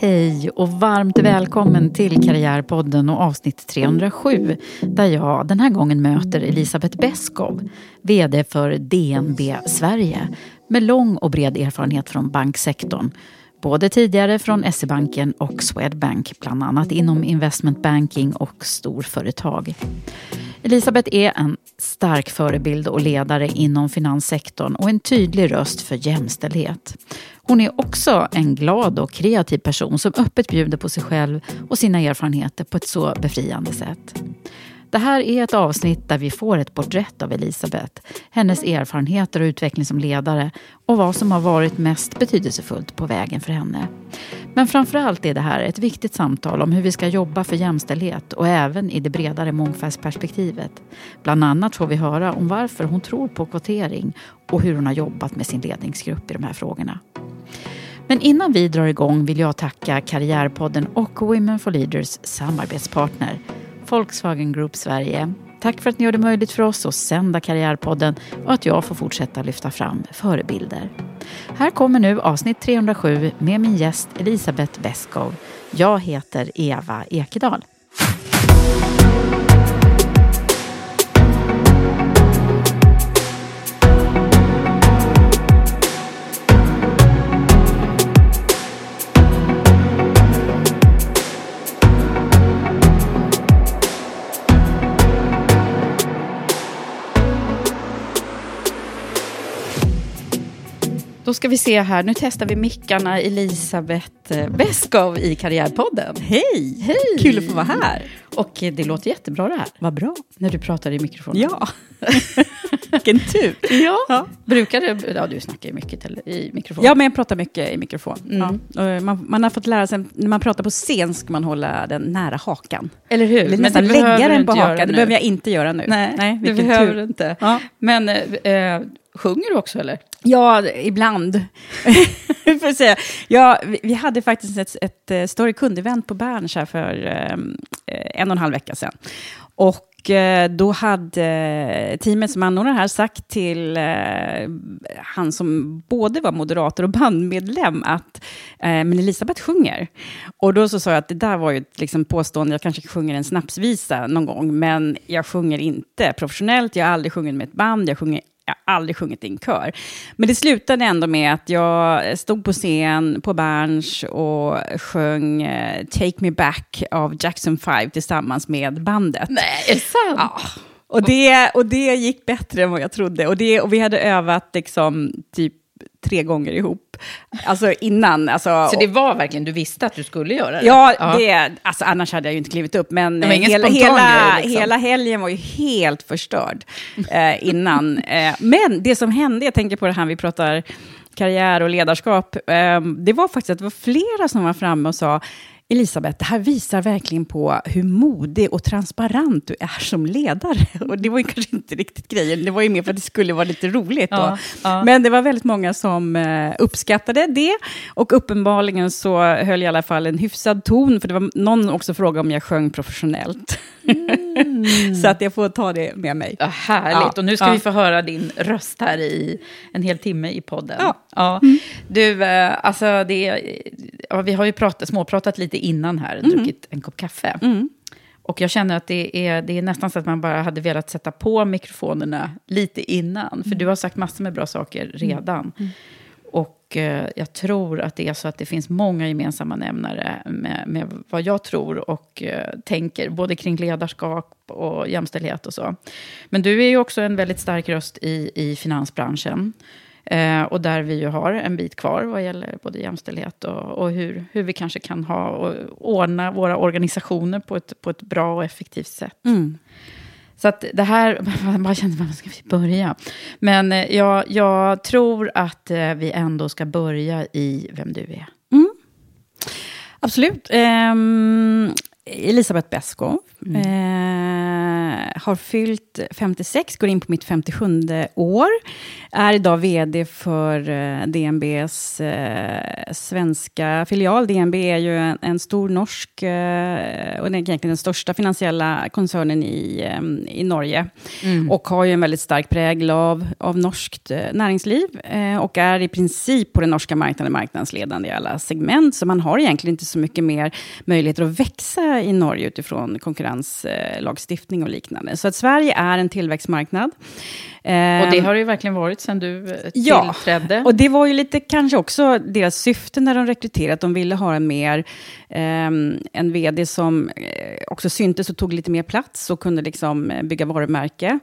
Hej och varmt välkommen till Karriärpodden och avsnitt 307 där jag den här gången möter Elisabeth Beskow, VD för DNB Sverige med lång och bred erfarenhet från banksektorn. Både tidigare från SE-banken och Swedbank, bland annat inom investment banking och storföretag. Elisabeth är en stark förebild och ledare inom finanssektorn och en tydlig röst för jämställdhet. Hon är också en glad och kreativ person som öppet bjuder på sig själv och sina erfarenheter på ett så befriande sätt. Det här är ett avsnitt där vi får ett porträtt av Elisabeth, hennes erfarenheter och utveckling som ledare och vad som har varit mest betydelsefullt på vägen för henne. Men framförallt är det här ett viktigt samtal om hur vi ska jobba för jämställdhet och även i det bredare mångfaldsperspektivet. Bland annat får vi höra om varför hon tror på kvotering och hur hon har jobbat med sin ledningsgrupp i de här frågorna. Men innan vi drar igång vill jag tacka Karriärpodden och Women for Leaders samarbetspartner Volkswagen Group Sverige. Tack för att ni gör det möjligt för oss att sända Karriärpodden och att jag får fortsätta lyfta fram förebilder. Här kommer nu avsnitt 307 med min gäst Elisabeth Beskow. Jag heter Eva Ekedal. Då ska vi se här, nu testar vi mickarna Elisabeth Beskow i Karriärpodden. Hej! Hej! Kul att få vara här. Och eh, det låter jättebra det här. Vad bra. När du pratar i mikrofonen. Ja. Vilken tur. ja. Ja. Brukar du, ja du snackar ju mycket i mikrofon. Ja, men jag pratar mycket i mikrofon. Mm. Ja. Och Man, man har fått lära sig, när man pratar på scen ska man hålla den nära hakan. Eller hur? Eller Men det lägga den på hakan. Det behöver jag inte göra nu. Nej, det vilken behöver tur. du inte. Ja. Men eh, eh, sjunger du också eller? Ja, ibland. Vi får. Ja, vi, vi hade faktiskt ett, ett eh, större kundevent på Berns här för ehm, eh, en och en halv vecka sedan. Och eh, då hade eh, teamet som anordnar här sagt till eh, han som både var moderator och bandmedlem att eh, men Elisabeth sjunger. Och då så sa jag att det där var ju ett liksom, påstående, jag kanske sjunger en snapsvisa någon gång, men jag sjunger inte professionellt, jag har aldrig sjungit med ett band, jag sjunger jag har aldrig sjungit i en kör. Men det slutade ändå med att jag stod på scen på Berns och sjöng eh, Take Me Back av Jackson 5 tillsammans med bandet. Nej, är det sant? Ja. Och det, och det gick bättre än vad jag trodde. Och, det, och vi hade övat liksom typ tre gånger ihop. Alltså innan. Alltså, Så det var verkligen, du visste att du skulle göra det? Ja, Det, alltså, annars hade jag ju inte klivit upp. Men ingen hela, hela, liksom. hela helgen var ju helt förstörd eh, innan. Eh, men det som hände, jag tänker på det här, vi pratar karriär och ledarskap. Eh, det var faktiskt att det var flera som var framme och sa, Elisabeth, det här visar verkligen på hur modig och transparent du är som ledare. Och det var ju kanske inte riktigt grejen, det var ju mer för att det skulle vara lite roligt. Ja, ja. Men det var väldigt många som eh, uppskattade det. Och uppenbarligen så höll jag i alla fall en hyfsad ton, för det var någon också frågade om jag sjöng professionellt. så att jag får ta det med mig. Ja, härligt. Ja, och nu ska vi få höra din röst här i en hel timme i podden. Ja. Du, eh, alltså det, ja, vi har ju pratat, småpratat lite innan här, druckit en kopp kaffe. Och jag känner att det är, det är nästan så att man bara hade velat sätta på mikrofonerna lite innan. För du har sagt massor med bra saker redan. Och eh, jag tror att det är så att det finns många gemensamma nämnare med, med vad jag tror och eh, tänker, både kring ledarskap och jämställdhet och så. Men du är ju också en väldigt stark röst i, i finansbranschen. Eh, och där vi ju har en bit kvar vad gäller både jämställdhet och, och hur, hur vi kanske kan ha och ordna våra organisationer på ett, på ett bra och effektivt sätt. Så att det här, man bara kände, var ska vi börja? Men eh, jag, jag tror att eh, vi ändå ska börja i vem du är. Absolut. Ehm, Elisabeth Beskow eh, har fyllt 56, går in på mitt 57 år. Är idag vd för eh, DNBs eh, svenska filial. DNB är ju en, en stor norsk, eh, och det är egentligen den största finansiella koncernen i, eh, i Norge. Och har ju en väldigt stark prägel av, av norskt eh, näringsliv. Och är i princip på den norska marknaden marknadsledande i alla segment. Så man har egentligen inte så mycket mer möjligheter att växa i Norge utifrån konkurrenslagstiftning och liknande. Så att Sverige är en tillväxtmarknad. Och det har det ju verkligen varit sedan du eh, Ja, tillträdde. och det var ju lite kanske också deras syfte när de rekryterade, att de ville ha en mer, ehm, en vd som eh, också syntes och tog lite mer plats och kunde liksom eh, bygga varumärke.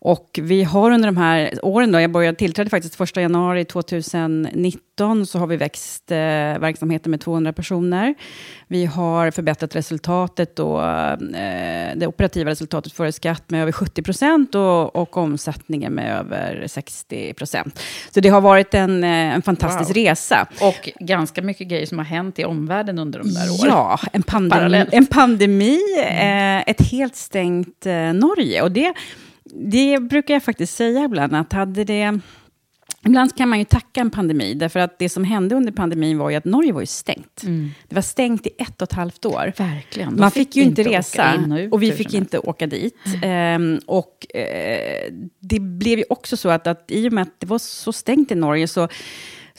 Och vi har under de här åren, då, jag började tillträdde faktiskt 1 januari 2019, så har vi växt eh, verksamheten med 200 personer. Vi har förbättrat resultatet och eh, det operativa resultatet före skatt med över 70 procent och, och omsättningen med över 60 procent. Så det har varit en, eh, en fantastisk Wow. resa. Och ganska mycket grejer som har hänt i omvärlden under de där åren. Ja, en pandemi, Parallellt. en pandemi eh, ett helt stängt eh, Norge. Och det, det brukar jag faktiskt säga ibland, att hade det... Ibland kan man ju tacka en pandemi, därför att det som hände under pandemin var ju att Norge var ju stängt. Det var stängt i ett och ett halvt år. Verkligen. De Man fick, ju inte resa och ut och vi fick inte åka dit. Ehm, och eh, det blev ju också så att, att i och med att det var så stängt i Norge så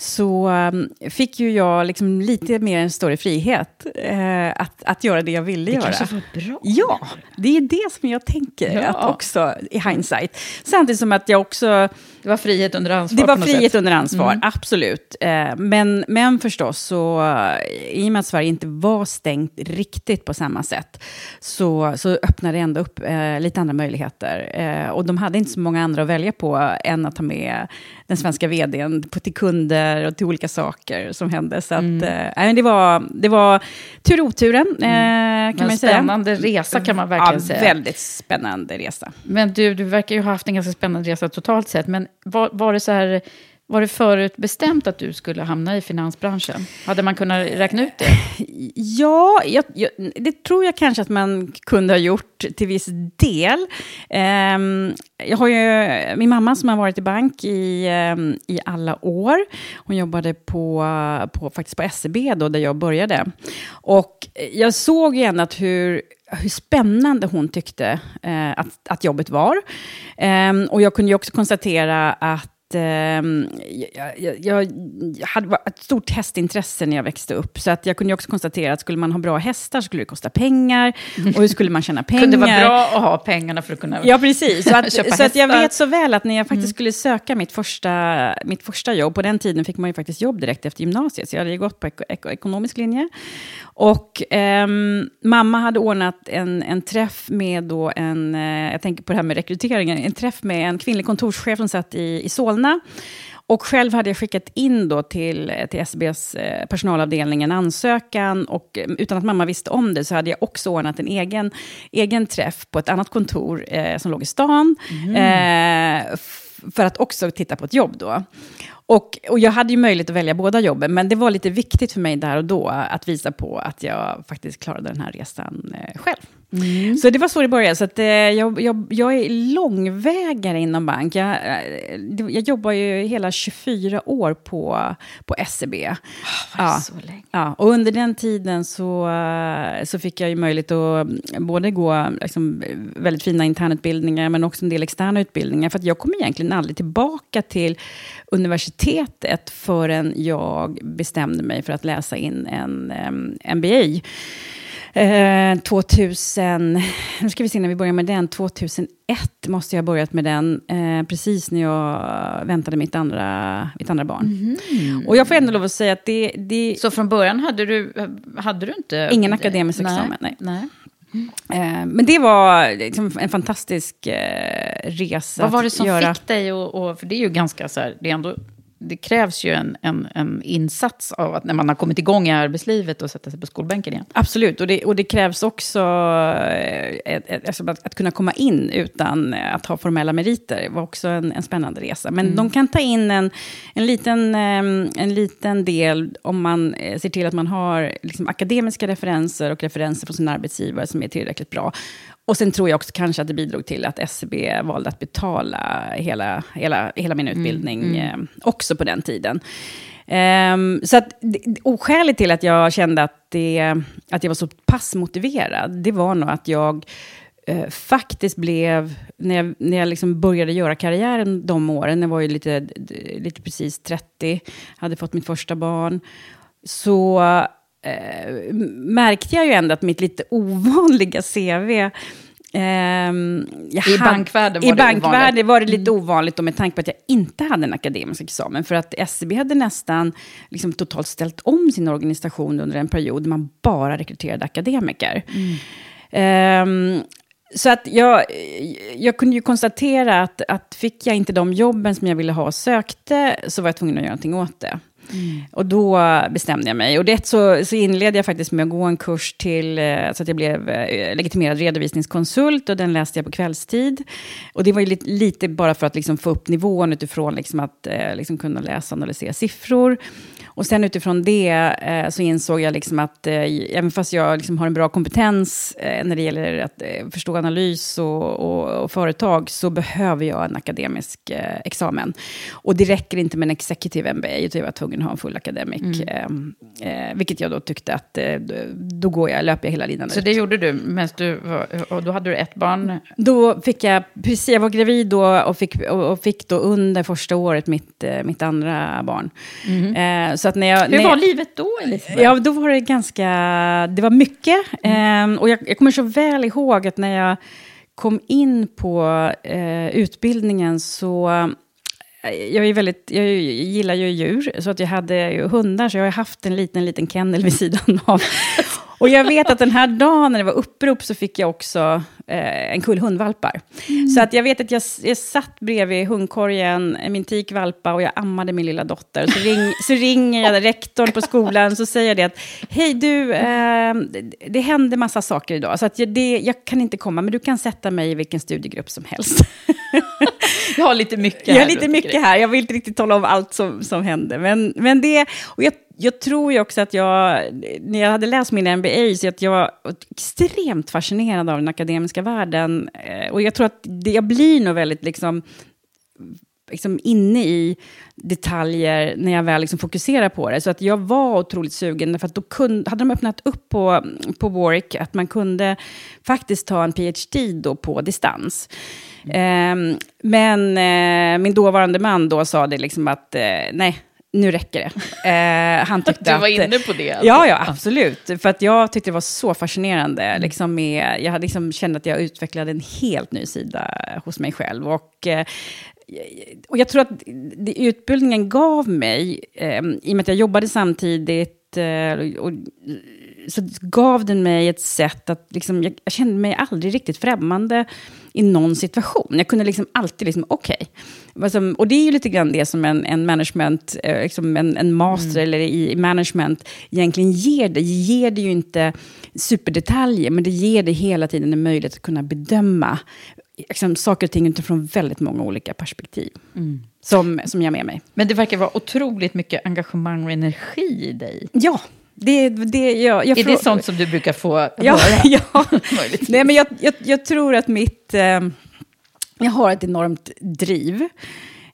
så ehm, fick ju jag liksom lite mer en större frihet eh, att, att göra det jag ville Det göra. kanske var bra. Ja, det är det som jag tänker, Ja. att också i hindsight. Samtidigt som att jag också Det var frihet under ansvar det var frihet sätt. under ansvar, absolut. Eh, men, men förstås, så, eh, i och med att Sverige inte var stängt riktigt på samma sätt, så, så öppnade det ändå upp eh, lite andra möjligheter. Eh, och de hade inte så många andra att välja på än att ta med den svenska vdn på, till kunder och till olika saker som hände. Så att, Mm. eh, det, var, det var tur oturen, eh, kan Men man säga. spännande resa kan man verkligen ja, säga. Väldigt spännande resa. Men du, du verkar ju ha haft en ganska spännande resa totalt sett. Men var, var det så här... Var det förutbestämt att du skulle hamna i finansbranschen? Hade man kunnat räkna ut det? Ja, jag, jag, det tror jag kanske att man kunde ha gjort till viss del. Um, jag har ju min mamma som har varit i bank i, um, i alla år. Hon jobbade på, på, faktiskt på SEB då, där jag började. Och jag såg igen att hur, hur spännande hon tyckte eh, att, att jobbet var. Ehm, och jag kunde ju också konstatera att ehm, jag, jag, jag hade ett stort hästintresse när jag växte upp. Så att jag kunde också konstatera att skulle man ha bra hästar skulle det kosta pengar. Och hur skulle man tjäna pengar? Kunde det vara bra att ha pengarna för att kunna... Ja, precis. Så, att, så att jag vet så väl att när jag faktiskt skulle söka mitt första, mitt första jobb, på den tiden fick man ju faktiskt jobb direkt efter gymnasiet, så jag hade ju gått på eko, eko, ekonomisk linje. Och ehm, mamma hade ordnat en, en träff med då en, eh, jag tänker på det här med rekryteringen, en träff med en kvinnlig kontorschef som satt i, i Solna. Och själv hade jag skickat in då till, till SBs eh, personalavdelning en ansökan och eh, utan att mamma visste om det så hade jag också ordnat en egen, egen träff på ett annat kontor eh, som låg i stan. Eh, f- för att också titta på ett jobb då. Och, och jag hade ju möjlighet att välja båda jobben, men det var lite viktigt för mig där och då att visa på att jag faktiskt klarade den här resan eh, själv. Mm. Så det var så det började. Så att, eh, jag, jag, jag är långvägare inom bank. Jag, eh, jag jobbar ju hela 24 år på, på SEB. Oh, ja. Så länge. Ja, och under den tiden så, eh, så fick jag ju möjlighet att både gå liksom, väldigt fina internutbildningar, men också en del externa utbildningar. För jag kom egentligen aldrig tillbaka till universitetet förrän jag bestämde mig för att läsa in en um, MBA. Eh, 2000, nu ska vi se när vi börjar med den, 2001 måste jag ha börjat med den, eh, precis när jag väntade mitt andra, mitt andra barn. Mm. Och jag får ändå lov att säga att det, det... Så från början hade du, hade du inte... Ingen akademisk nej. examen, nej. nej. Eh, men det var liksom en fantastisk eh, resa Vad var det som göra. fick dig, och, och, för det är ju ganska så här, det är ändå det krävs ju en, en, en, insats av att när man har kommit igång i arbetslivet och sätta sig på skolbänken igen. Absolut, och det, och det krävs också ett, ett, alltså att, att, kunna komma in utan att ha formella meriter. Det var också en, en spännande resa. Men mm. de kan ta in en, en, liten, en liten del om man eh, ser till att man har liksom akademiska referenser och referenser från sin arbetsgivare som är tillräckligt bra. Och sen tror jag också kanske att det bidrog till att SCB valde att betala hela, hela, hela min mm, utbildning mm, mm. Också på den tiden. Um, så att, och skälet till att jag kände att, det, att jag var så pass motiverad, det var nog att jag uh, faktiskt blev, när jag, när jag liksom började göra karriären de åren, jag var ju lite, lite precis 30, hade fått mitt första barn, så eh, märkte jag ju ändå att mitt lite ovanliga CV Um, I bankvärlden var I det bankvärlden var det lite mm. ovanligt, med tanke på att jag inte hade en akademisk examen. För att SCB hade nästan liksom, totalt ställt om sin organisation under en period där man bara rekryterade akademiker. Mm. Um, så att jag, jag kunde ju konstatera att, att fick jag inte de jobben som jag ville ha och sökte, så var jag tvungen att göra någonting åt det. Mm. Och då bestämde jag mig. Och det så, så inledde jag faktiskt med att gå en kurs till, eh, så att jag blev eh, legitimerad redovisningskonsult. Och den läste jag på kvällstid. Och det var ju lite, lite bara för att liksom få upp nivån utifrån liksom att eh, liksom kunna läsa och analysera siffror. Och sen utifrån det eh, så insåg jag liksom att eh, även fast jag liksom har en bra kompetens eh, när det gäller att eh, förstå analys och, och, och, företag, så behöver jag en akademisk eh, examen. Och det räcker inte med en executive MBA, utan jag var tvungen att ha en full akademik. Mm. Eh, vilket jag då tyckte att då går jag, löper jag hela linan Så ut. det gjorde du, medan du och då hade du ett barn? Då fick jag, precis, jag var gravid då och fick, och, och fick då under första året mitt, mitt andra barn. Mm. så att när jag, Hur när var jag, livet då, Elisabeth? Ja, då var det ganska... Det var mycket. Mm. Eh, och jag, jag, kommer så väl ihåg att när jag kom in på eh, utbildningen så... Jag, är väldigt, jag gillar ju djur, så att jag hade ju hundar, så jag har haft en liten, liten kennel vid sidan av. Och jag vet att den här dagen när det var upprop så fick jag också eh, en kull hundvalpar. Mm. Så att jag vet att jag, jag satt bredvid hundkorgen, min tikvalpa, och jag ammade min lilla dotter. Så, ring, så ringer jag rektorn på skolan, så säger jag det att, hej du, eh, det hände massa saker idag, så att jag, det, jag kan inte komma, men du kan sätta mig i vilken studiegrupp som helst. jag har lite mycket här. Jag har lite mycket här, jag vill inte riktigt tala om allt som, som hände. Men, men det, och jag jag tror ju också att jag, när jag hade läst min MBA, så att jag var extremt fascinerad av den akademiska världen. Eh, och jag tror att det, jag blir nog väldigt liksom, liksom inne i detaljer när jag väl liksom fokuserar på det. Så att jag var otroligt sugen, för att då kunde, hade de öppnat upp på, på Warwick att man kunde faktiskt ta en PhD då på distans. Mm. Eh, men eh, min dåvarande man då sa det liksom att eh, nej, nu räcker det. Eh, han tyckte du var att, inne på det? Alltså. Ja, ja, absolut. För att jag tyckte det var så fascinerande. Mm. Liksom med, jag hade liksom känt att jag utvecklade en helt ny sida hos mig själv. Och, eh, och jag tror att det utbildningen gav mig, eh, i och med att jag jobbade samtidigt, eh, och, så gav den mig ett sätt att, liksom, jag, jag kände mig aldrig riktigt främmande i någon situation. Jag kunde liksom alltid, liksom, okej. Okay. Och det är ju lite grann det som en, en management, eh, liksom en, en master mm. eller i management egentligen ger det. Ger det ju inte superdetaljer, men det ger dig hela tiden en möjlighet att kunna bedöma liksom, saker och ting utifrån väldigt många olika perspektiv. Som, som jag med mig. Men det verkar vara otroligt mycket engagemang och energi i dig. Ja, det, det, jag, jag Är det sånt som du brukar få Ja, höra? ja. Nej, men jag, jag, jag tror att mitt... Eh, jag har ett enormt driv.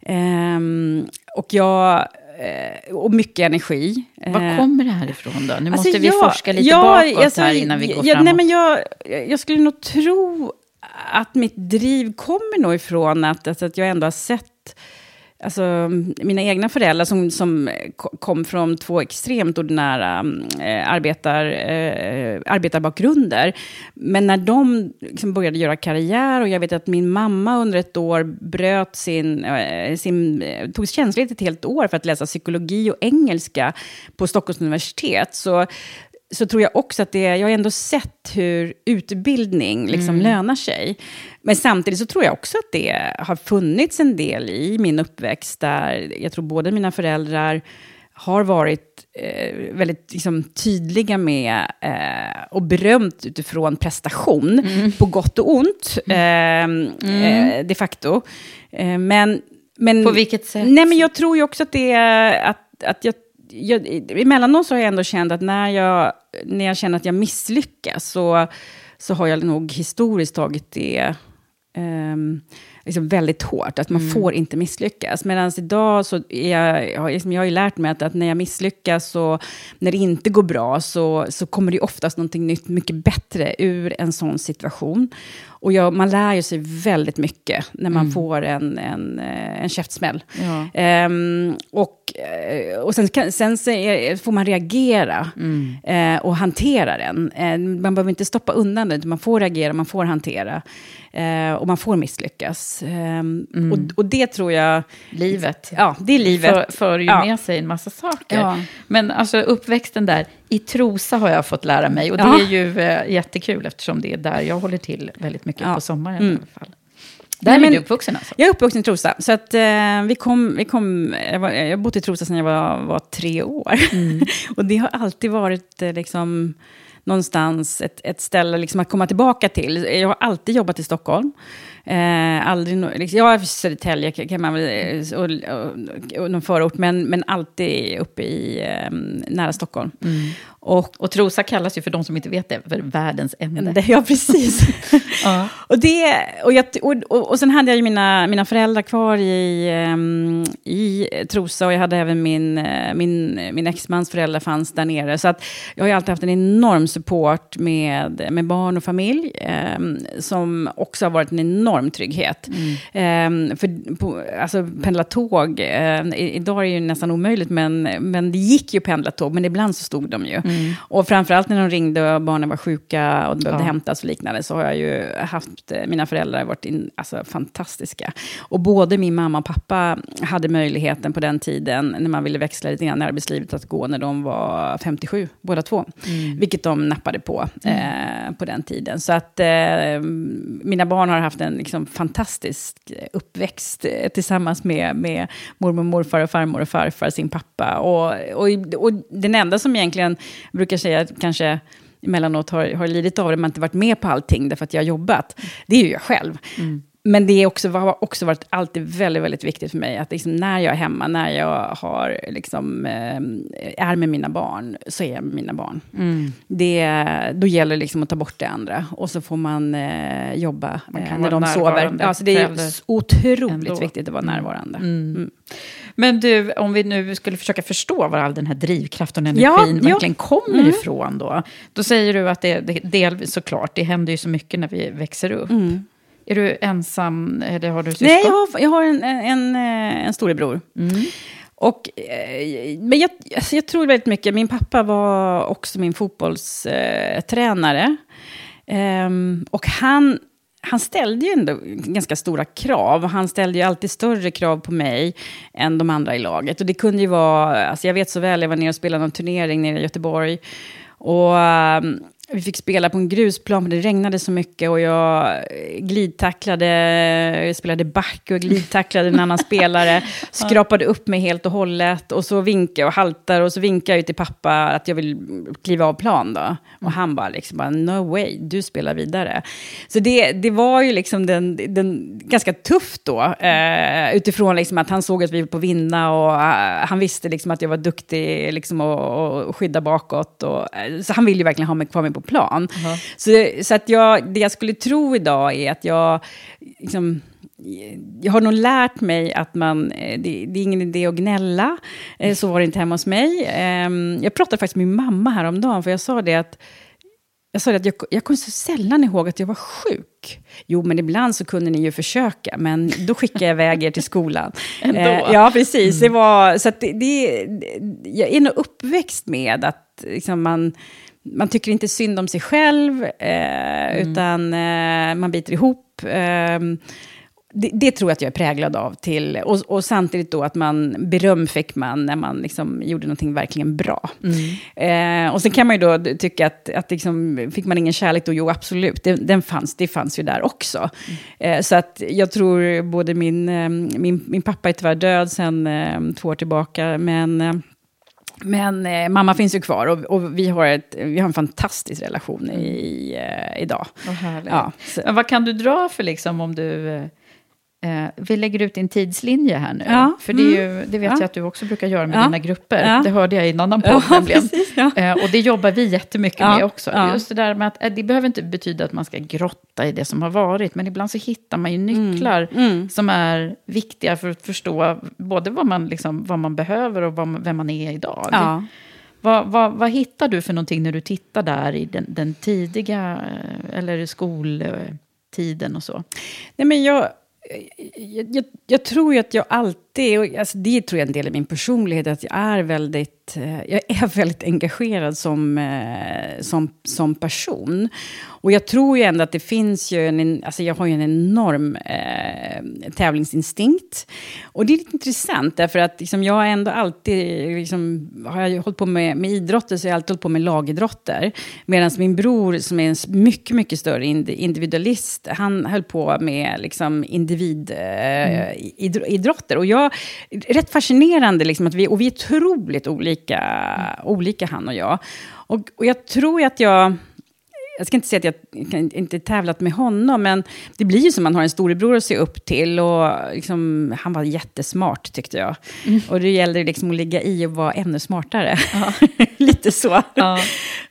Ehm, och jag... Eh, och mycket energi. Var Eh, kommer det här ifrån då? Nu Alltså, måste vi jag- forska lite ja, bakåt alltså, här innan vi går ja, framåt. nej, men jag, jag skulle nog tro att mitt driv kommer nog ifrån att, alltså, att jag ändå har sett Alltså, mina egna föräldrar som, som kom från två extremt ordinära mm, eh, arbetar, eh, arbetarbakgrunder. Men när de liksom började göra karriär, och jag vet att min mamma under ett år bröt sin, eh, sin eh, tog tjänstledigt ett helt år för att läsa psykologi och engelska på Stockholms universitet. Så, så tror jag också att det, jag har ändå sett hur utbildning liksom lönar sig. Men samtidigt så tror jag också att det har funnits en del i min uppväxt där jag tror både mina föräldrar har varit eh, väldigt liksom, tydliga med eh, och berömt utifrån prestation, på gott och ont, eh, eh, de facto. Eh, men, men, På vilket sätt? Nej, men jag tror ju också att det är att, att jag, jag, emellanåt så har jag ändå känt att när jag, när jag känner att jag misslyckas så, så har jag nog historiskt tagit det ehm, liksom väldigt hårt. Att man Mm. får inte misslyckas. Medan idag så är jag, jag, liksom, jag har ju lärt mig att, att när jag misslyckas och när det inte går bra så, så kommer det oftast någonting nytt, mycket bättre ur en sån situation. Och jag, man lär ju sig väldigt mycket när man får en, en, eh, en käftsmäll. Mm. Ja. Ehm, och eh, och sen, kan, sen får man reagera Mm. eh, och hantera den. Eh, man behöver inte stoppa undan den, man får reagera, man får hantera. Eh, och man får misslyckas. Ehm, och, och det tror jag... Livet. Ja, det är livet. För, för ju Ja. med sig en massa saker. Ja. Men alltså uppväxten där, i Trosa har jag fått lära mig. Och det Ja. är ju eh, jättekul eftersom det är där jag håller till väldigt mycket Ja. på sommaren Mm. i alla fall. Där Nej, är men- du uppvuxen alltså? Jag är uppvuxen i Trosa, så att, eh, vi kom, vi kom, jag, har bott i Trosa sedan jag var, var tre år. och det har alltid varit eh, liksom, någonstans ett, ett ställe liksom, att komma tillbaka till. Jag har alltid jobbat i Stockholm. Eh, aldrig, no- liksom, ja, Södertälje kan man väl, eh, och, och, och någon förort, men, men alltid uppe i eh, nära Stockholm. Mm. Och Och Trosa kallas ju för de som inte vet det, för världens ände. ja, precis. och, det, och, jag, och, och, och sen hade jag ju mina, mina föräldrar kvar i, ehm, i Trosa och jag hade även min, eh, min, min exmans föräldrar fanns där nere. Så att jag har ju alltid haft en enorm support med, med barn och familj, ehm, som också har varit en enorm trygghet. Ehm, för på, alltså, pendla tåg, i- idag är det ju nästan omöjligt, men, men det gick ju pendla tåg, men ibland så stod de ju. Och framförallt när de ringde och barnen var sjuka och de behövde Ja. hämtas och liknande, så har jag ju haft, eh, mina föräldrar har varit in, alltså, fantastiska. Och både min mamma och pappa hade möjligheten på den tiden, när man ville växla lite grann i arbetslivet, att gå när de var 57, båda två. Vilket de nappade på eh, på den tiden. Så att eh, mina barn har haft en liksom, fantastisk uppväxt eh, tillsammans med, med mormor, morfar och farmor och farfar, sin pappa. Och, och, och den enda som egentligen jag brukar säga att kanske emellanåt har, har lidit av det, men inte varit med på allting därför att jag har jobbat, det är ju jag själv. Mm. Men det är också, har också varit alltid väldigt, väldigt viktigt för mig att liksom när jag är hemma, när jag har, liksom, eh, är med mina barn, så är jag med mina barn. Det, då gäller det liksom att ta bort det andra. Och så får man eh, jobba Man eh, när de sover. Ja, så det är otroligt ändå. viktigt att vara närvarande. Mm. Men du, om vi nu skulle försöka förstå var all den här drivkraften och Ja, energin ja. verkligen kommer ifrån då. Då säger du att det, det delvis såklart, det händer ju så mycket när vi växer upp. Är du ensam eller har du syskon? Nej, jag har, jag har en, en, en storebror. Och, eh, men jag, alltså jag tror väldigt mycket, min pappa var också min fotbollstränare. Ehm, och han, han ställde ju ändå ganska stora krav. Han ställde ju alltid större krav på mig än de andra i laget. Och det kunde ju vara, alltså jag vet så väl, jag var nere och spelade någon turnering nere i Göteborg. Och ehm, vi fick spela på en grusplan för det regnade så mycket och jag glidtacklade, jag spelade back och glidtacklade en annan spelare, skrapade upp mig helt och hållet och så vinkade jag och haltar och så vinkade jag till pappa att jag vill kliva av plan då. Och han bara liksom, bara, no way, du spelar vidare. Så det, det var ju liksom den, den ganska tufft då, eh, utifrån liksom att han såg att vi var på vinna och uh, han visste liksom att jag var duktig liksom och, och skydda bakåt. Och, eh, så han ville ju verkligen ha mig kvar mig på plan. Uh-huh. Så, så att jag, det jag skulle tro idag är att jag... Liksom, jag har nog lärt mig att man, eh, det, det, är ingen idé att gnälla. Eh, så var det inte hemma hos mig. Ehm, jag pratade faktiskt med min mamma häromdagen, för jag sa det att jag sa att jag, jag kommer så sällan ihåg att jag var sjuk. Jo, men ibland så kunde ni ju försöka, men då skickade jag iväg er till skolan. Ändå? Eh, ja, precis. Mm. Det var, så det, det, jag är nog uppväxt med att liksom, man man tycker inte synd om sig själv, eh, mm. utan eh, man biter ihop. Eh, det, det, tror jag att jag är präglad av. till Och, och, samtidigt då att man, beröm fick man när man liksom gjorde någonting verkligen bra. Mm. Eh, och sen kan man ju då tycka att, att liksom, fick man ingen kärlek då? Jo, absolut. Det, den fanns, det fanns ju där också. Mm. Eh, så att jag tror både min, eh, min, min pappa är tyvärr död sen eh, två år tillbaka, men eh, men eh, mamma finns ju kvar och, och, vi, har ett, vi har en fantastisk relation i, eh, idag. Ja, Men vad kan du dra för liksom om du... Eh vi lägger ut din tidslinje här nu. Ja. För det, är ju, mm. det vet ja. jag att du också brukar göra med ja. dina grupper. Ja. Det hörde jag i en annan podd nämligen. Precis, eh, och det jobbar vi jättemycket med också. Just det där med att eh, det behöver inte betyda att man ska grotta i det som har varit. Men ibland så hittar man ju mm. nycklar mm. Mm. som är viktiga för att förstå både vad man, liksom, vad man behöver och vad, vem man är idag. Vad, vad, vad, hittar du för någonting när du tittar där i den, den tidiga, eh, eller skoltiden och så? Nej, men jag jag, jag, jag, tror ju att jag alltid, och alltså det tror jag är en del av min personlighet, att jag är väldigt, eh, jag är väldigt engagerad som, eh, som, som person. Och jag tror ju ändå att det finns ju en, alltså jag har ju en enorm eh, tävlingsinstinkt. Och det är lite intressant, därför att liksom jag har ändå alltid, liksom, har jag hållit på med, med idrotter, så har jag alltid hållit på med lagidrotter. Medan min bror, som är en mycket, mycket större individualist, han höll på med liksom, individidrotter. Eh, mm. Och jag, rätt fascinerande liksom, att vi, och vi är otroligt olika, mm. olika han och jag. Och, och jag tror ju att jag jag ska inte säga att jag inte tävlat med honom, men det blir ju som man har en storebror att se upp till. Och liksom, han var jättesmart tyckte jag. Mm. Och det gäller liksom att ligga i och vara ännu smartare. Lite så. Ja.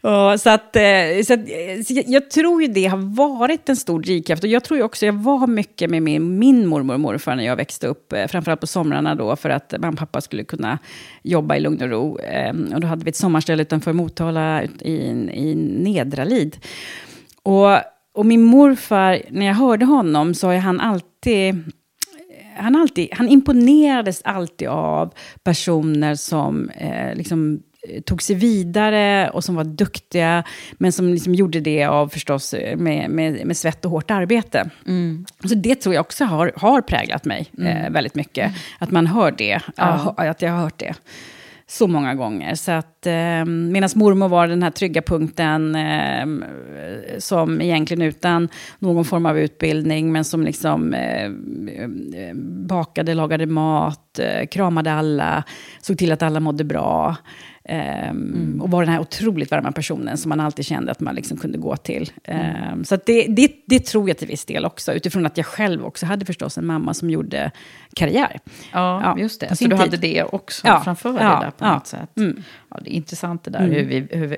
och, så att, eh, så att, så jag tror ju det har varit en stor drivkraft. Och jag tror ju också, jag var mycket med min, min mormor och morfar när jag växte upp. Eh, framförallt på somrarna då, för att mamma och pappa skulle kunna jobba i lugn och ro. Ehm, och då hade vi ett sommarställe utanför Motala i, i Nedralid. Och, och min morfar, när jag hörde honom så har han alltid han, alltid, han imponerades alltid av personer som eh, liksom, tog sig vidare och som var duktiga, men som liksom gjorde det av förstås med, med, med svett och hårt arbete. Mm. Så det tror jag också har, har präglat mig mm. eh, väldigt mycket. Mm. Att man hör det, ja. att jag har hört det så många gånger. Så att, eh, Medan mormor var den här trygga punkten eh, som egentligen utan någon form av utbildning, men som liksom eh, eh, bakade, lagade mat, eh, kramade alla, såg till att alla mådde bra. Um, mm. Och var den här otroligt varma personen som man alltid kände att man liksom kunde gå till. Um, så det, det, det, tror jag till viss del också, utifrån att jag själv också hade förstås en mamma som gjorde karriär. Ja, ja just det. Så du tid. hade det också ja, framför dig där på något sätt. Mm. Ja, det är intressant det där. Mm. Hur vi, hur vi,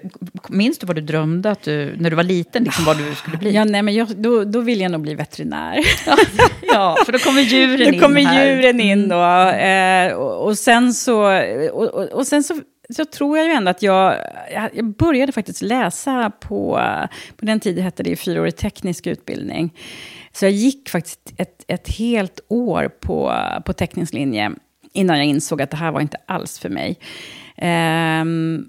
minns du vad du drömde att du, när du var liten, liksom, vad du skulle bli? Ja, nej, men jag, då, då vill jag nog bli veterinär. ja, för då kommer djuren in Då kommer djuren in då. Eh, och, och, sen så... Och, och, och sen så så tror jag ju ändå att jag, jag började faktiskt läsa på, på den tiden hette det fyraårig teknisk utbildning. Så jag gick faktiskt ett, ett helt år på, på teknisk linje innan jag insåg att det här var inte alls för mig. Um,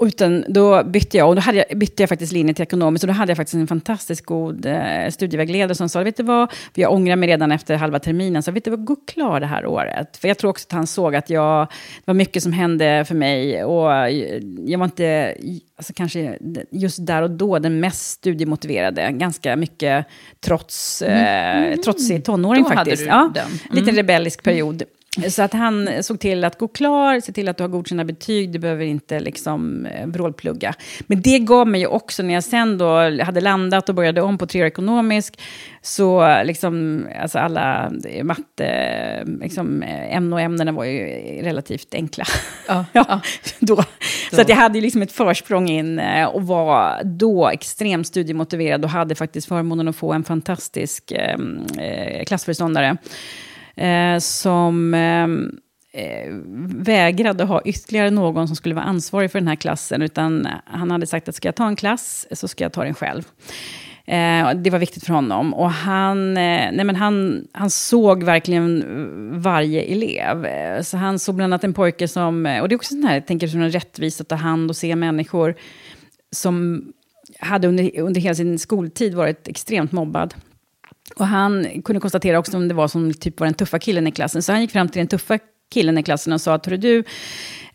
utan då bytte jag, och då hade jag, bytte jag faktiskt linje till ekonomiskt. Och då hade jag faktiskt en fantastiskt god eh, studievägledare som sa, vet du vad, för jag ångrar mig redan efter halva terminen, så vet du vad, gå klar det här året. För jag tror också att han såg att jag, det var mycket som hände för mig. Och jag var inte, alltså kanske just där och då, den mest studiemotiverade. Ganska mycket trots, eh, mm. trotsig tonåring då faktiskt. Hade du ja, den. Lite rebellisk period. Så att han såg till att gå klar, se till att du har godkända betyg, du behöver inte liksom eh, vrålplugga. Men det gav mig ju också, när jag sen då hade landat och började om på treårig ekonomisk, så liksom, alltså alla matte, liksom, ämnen och ämnena var ju relativt enkla. Ja, ja. Då. Så att jag hade ju liksom ett försprång in eh, och var då extremt studiemotiverad och hade faktiskt förmånen att få en fantastisk eh, klassföreståndare eh, som ehm, eh, vägrade ha ytterligare någon som skulle vara ansvarig för den här klassen. Utan han hade sagt att ska jag ta en klass så ska jag ta den själv. Eh, det var viktigt för honom. Och han, eh, nej men han, han såg verkligen varje elev. Eh, så han såg bland annat en pojke som, eh, och det är också sån här, jag tänker som en rättvisa att ta hand och se människor som hade under, under hela sin skoltid varit extremt mobbad. Och han kunde konstatera också om det var som typ var den tuffa killen i klassen. Så han gick fram till den tuffa killen i klassen och sa att du,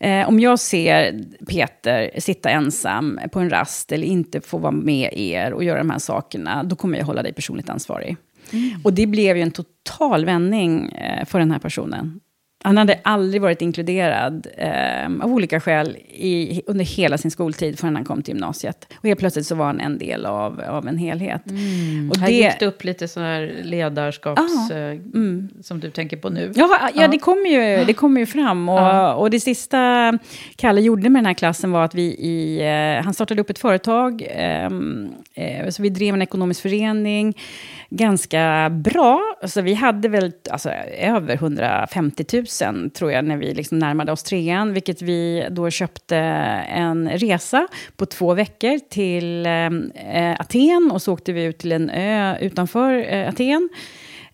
eh, om jag ser Peter sitta ensam på en rast eller inte få vara med er och göra de här sakerna, då kommer jag hålla dig personligt ansvarig. Mm. Och det blev ju en total vändning eh, för den här personen. Han hade aldrig varit inkluderad eh, av olika skäl i, under hela sin skoltid förrän han kom till gymnasiet. Och helt plötsligt så var han en del av, av en helhet. Mm. Och här det, gick det upp lite så här ledarskaps... Ja. Eh, mm. Som du tänker på nu. Ja, ja, det kommer ju, det kommer ju fram. Och, Ja. och det sista Kalle gjorde med den här klassen var att vi i... Eh, han startade upp ett företag. ehm, eh, så vi drev en ekonomisk förening. Ganska bra. Alltså, vi hade väl alltså, över 150 000, tror jag, när vi liksom närmade oss trean. Vilket vi då köpte en resa på två veckor till eh, Aten. Och så åkte vi ut till en ö utanför eh, Aten.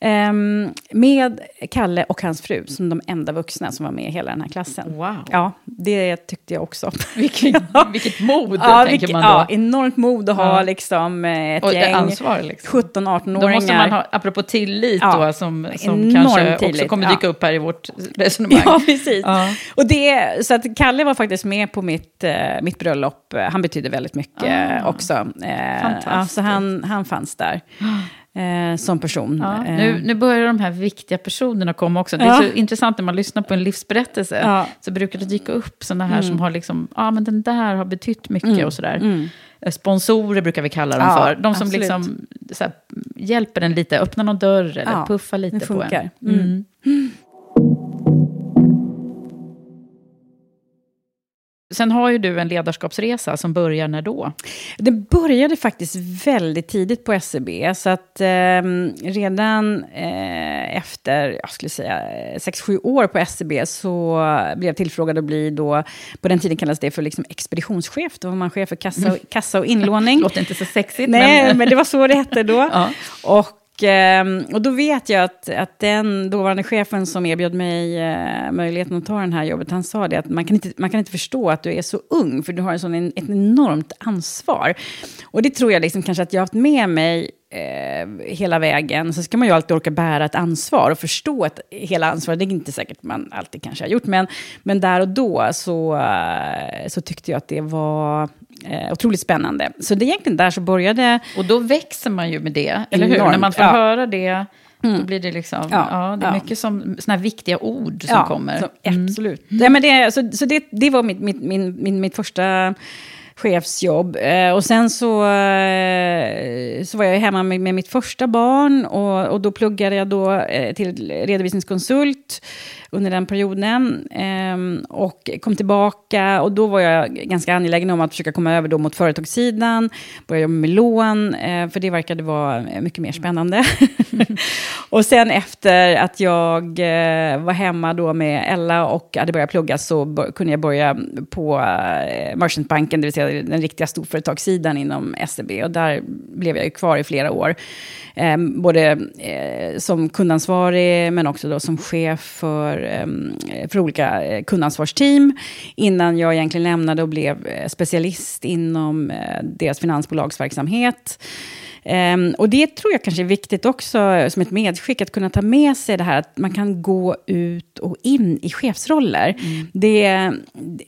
Ehm, med Kalle och hans fru, som de enda vuxna som var med i hela den här klassen. Wow. Ja, det tyckte jag också. Vilket, vilket mod, ja, tänker vilket- man då. Ja, enormt mod att ha Ja. liksom, eh, ett och gäng ansvar liksom. 17-18-åringar. Då måste man ha, apropå tillit Ja, då, som, som kanske också tillit, kommer ja. dyka upp här i vårt resonemang. Ja, precis. Ja. Och det, så att Kalle var faktiskt med på mitt, eh, mitt bröllop. Han betydde väldigt mycket Ah. också. Eh, Fantastiskt. ja, så han, han fanns där eh, som person. Ja, Eh, nu, nu börjar de här viktiga personerna komma också. Det är Ja. så intressant när man lyssnar på en livsberättelse. Ja. Så brukar det dyka upp sådana här som har liksom, ja men den där har betytt mycket Mm. och sådär. Eh, Sponsorer brukar vi kalla dem för. De som absolut. liksom här, hjälper en lite, öppnar någon dörr eller puffar lite på en. Sen har ju du en ledarskapsresa som börjar när då? Det började faktiskt väldigt tidigt på SCB. Så att eh, redan eh, efter, jag skulle säga, 6-7 år på SCB så blev jag tillfrågad att bli då, på den tiden kallades det för liksom expeditionschef. Då var man chef för kassa och, kassa och inlåning. Låter inte så sexigt, Nej, men... men... det var så det hette då. Ja. Och, Ehm, och då vet jag att, att den dåvarande chefen som erbjöd mig eh, möjligheten att ta den här jobbet, han sa det att man kan, inte, man kan inte förstå att du är så ung, för du har en sån, en, ett enormt ansvar. Och det tror jag liksom kanske att jag har haft med mig eh, hela vägen. Så ska man ju alltid orka bära ett ansvar och förstå ett, hela ansvaret. Det är inte säkert man alltid kanske har gjort, men, men där och då så, eh, så tyckte jag att det var eh, otroligt spännande. Så det är egentligen där så började... Och då växer man ju med det, eller hur? Enormt, När man får ja. höra det, då blir det liksom, ja, Ja, det är ja. mycket som, såna här viktiga ord som kommer. så- Absolut. Ja, men det, så så det, det var mitt, mitt, min, min, mitt första chefsjobb. Eh, och sen så, eh, så var jag hemma med, med mitt första barn och, och då pluggade jag då eh, till redovisningskonsult under den perioden. Ehm, och kom tillbaka och då var jag ganska angelägen om att försöka komma över då mot företagssidan. Börja jobba med lån, eh, för det verkade vara mycket mer spännande. och sen efter att jag eh, var hemma då med Ella och hade börjat plugga så kunde jag börja på eh, Merchantbanken, det vill säga den riktiga storföretagssidan inom SEB. Och där blev jag ju kvar i flera år. Eh, både eh, som kundansvarig men också då som chef för, eh, för olika eh, kundansvarsteam. Innan jag egentligen lämnade och blev eh, specialist inom eh, deras finansbolagsverksamhet. Um, och det tror jag kanske är viktigt också som ett medskick, att kunna ta med sig det här att man kan gå ut och in i chefsroller. Mm. Det,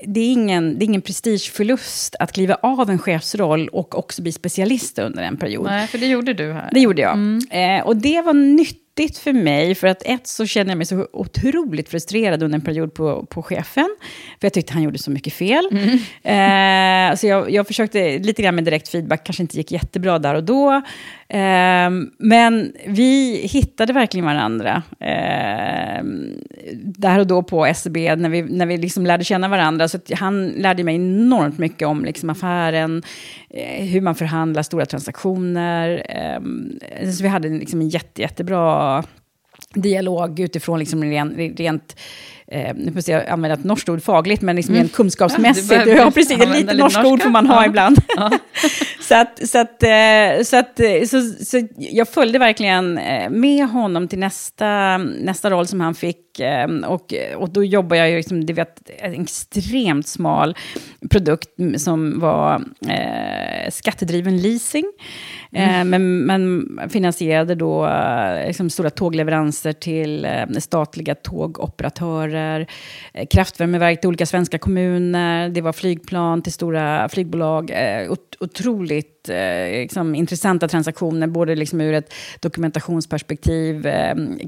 det, är ingen, det är ingen prestigeförlust att kliva av en chefsroll och också bli specialist under en period. Nej, för det gjorde du här. Det gjorde jag. Mm. Uh, och det var nytt nyttigt för mig, för att ett så känner jag mig så otroligt frustrerad under en period på, på chefen, för jag tyckte han gjorde så mycket fel. Mm. Eh, så jag, jag försökte lite grann med direkt feedback, kanske inte gick jättebra där och då. Eh, men vi hittade verkligen varandra eh, där och då på SEB, när vi, när vi liksom lärde känna varandra. Så han lärde mig enormt mycket om liksom affären, eh, hur man förhandlar stora transaktioner. Eh, så vi hade liksom en jätte, jättebra dialog utifrån liksom rent, rent eh, nu får jag använda ett norskt ord fagligt, men liksom mm. rent kunskapsmässigt. Ja, ja precis, lite norskt ord får man ha ja. ibland. Ja. Så, att, så, att, eh, så, att, eh, så, så jag följde verkligen eh, med honom till nästa, nästa roll som han fick. Och, och då jobbar jag ju, liksom, det vet, en extremt smal produkt som var eh, skattedriven leasing. Mm. men, men finansierade då liksom, stora tågleveranser till statliga tågoperatörer eh, kraftvärmeverk till olika svenska kommuner, det var flygplan till stora flygbolag. Eh, otroligt eh, liksom, intressanta transaktioner, både liksom ur ett dokumentationsperspektiv,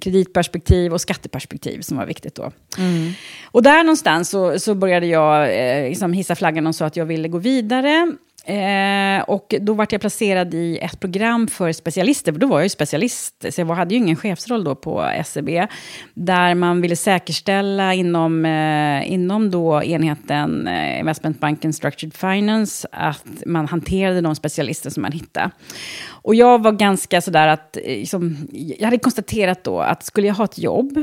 kreditperspektiv och skatteperspektiv som var viktigt då. Mm. Och där någonstans så, så började jag liksom hissa flaggan och sa att jag ville gå vidare. Eh, och då vart jag placerad i ett program för specialister, för då var jag ju specialist, så jag hade ju ingen chefsroll då på SEB, där man ville säkerställa inom, eh, inom då enheten eh, Investmentbanken Structured Finance att man hanterade de specialister som man hittade. Och jag var ganska sådär att, eh, liksom, jag hade konstaterat då att skulle jag ha ett jobb,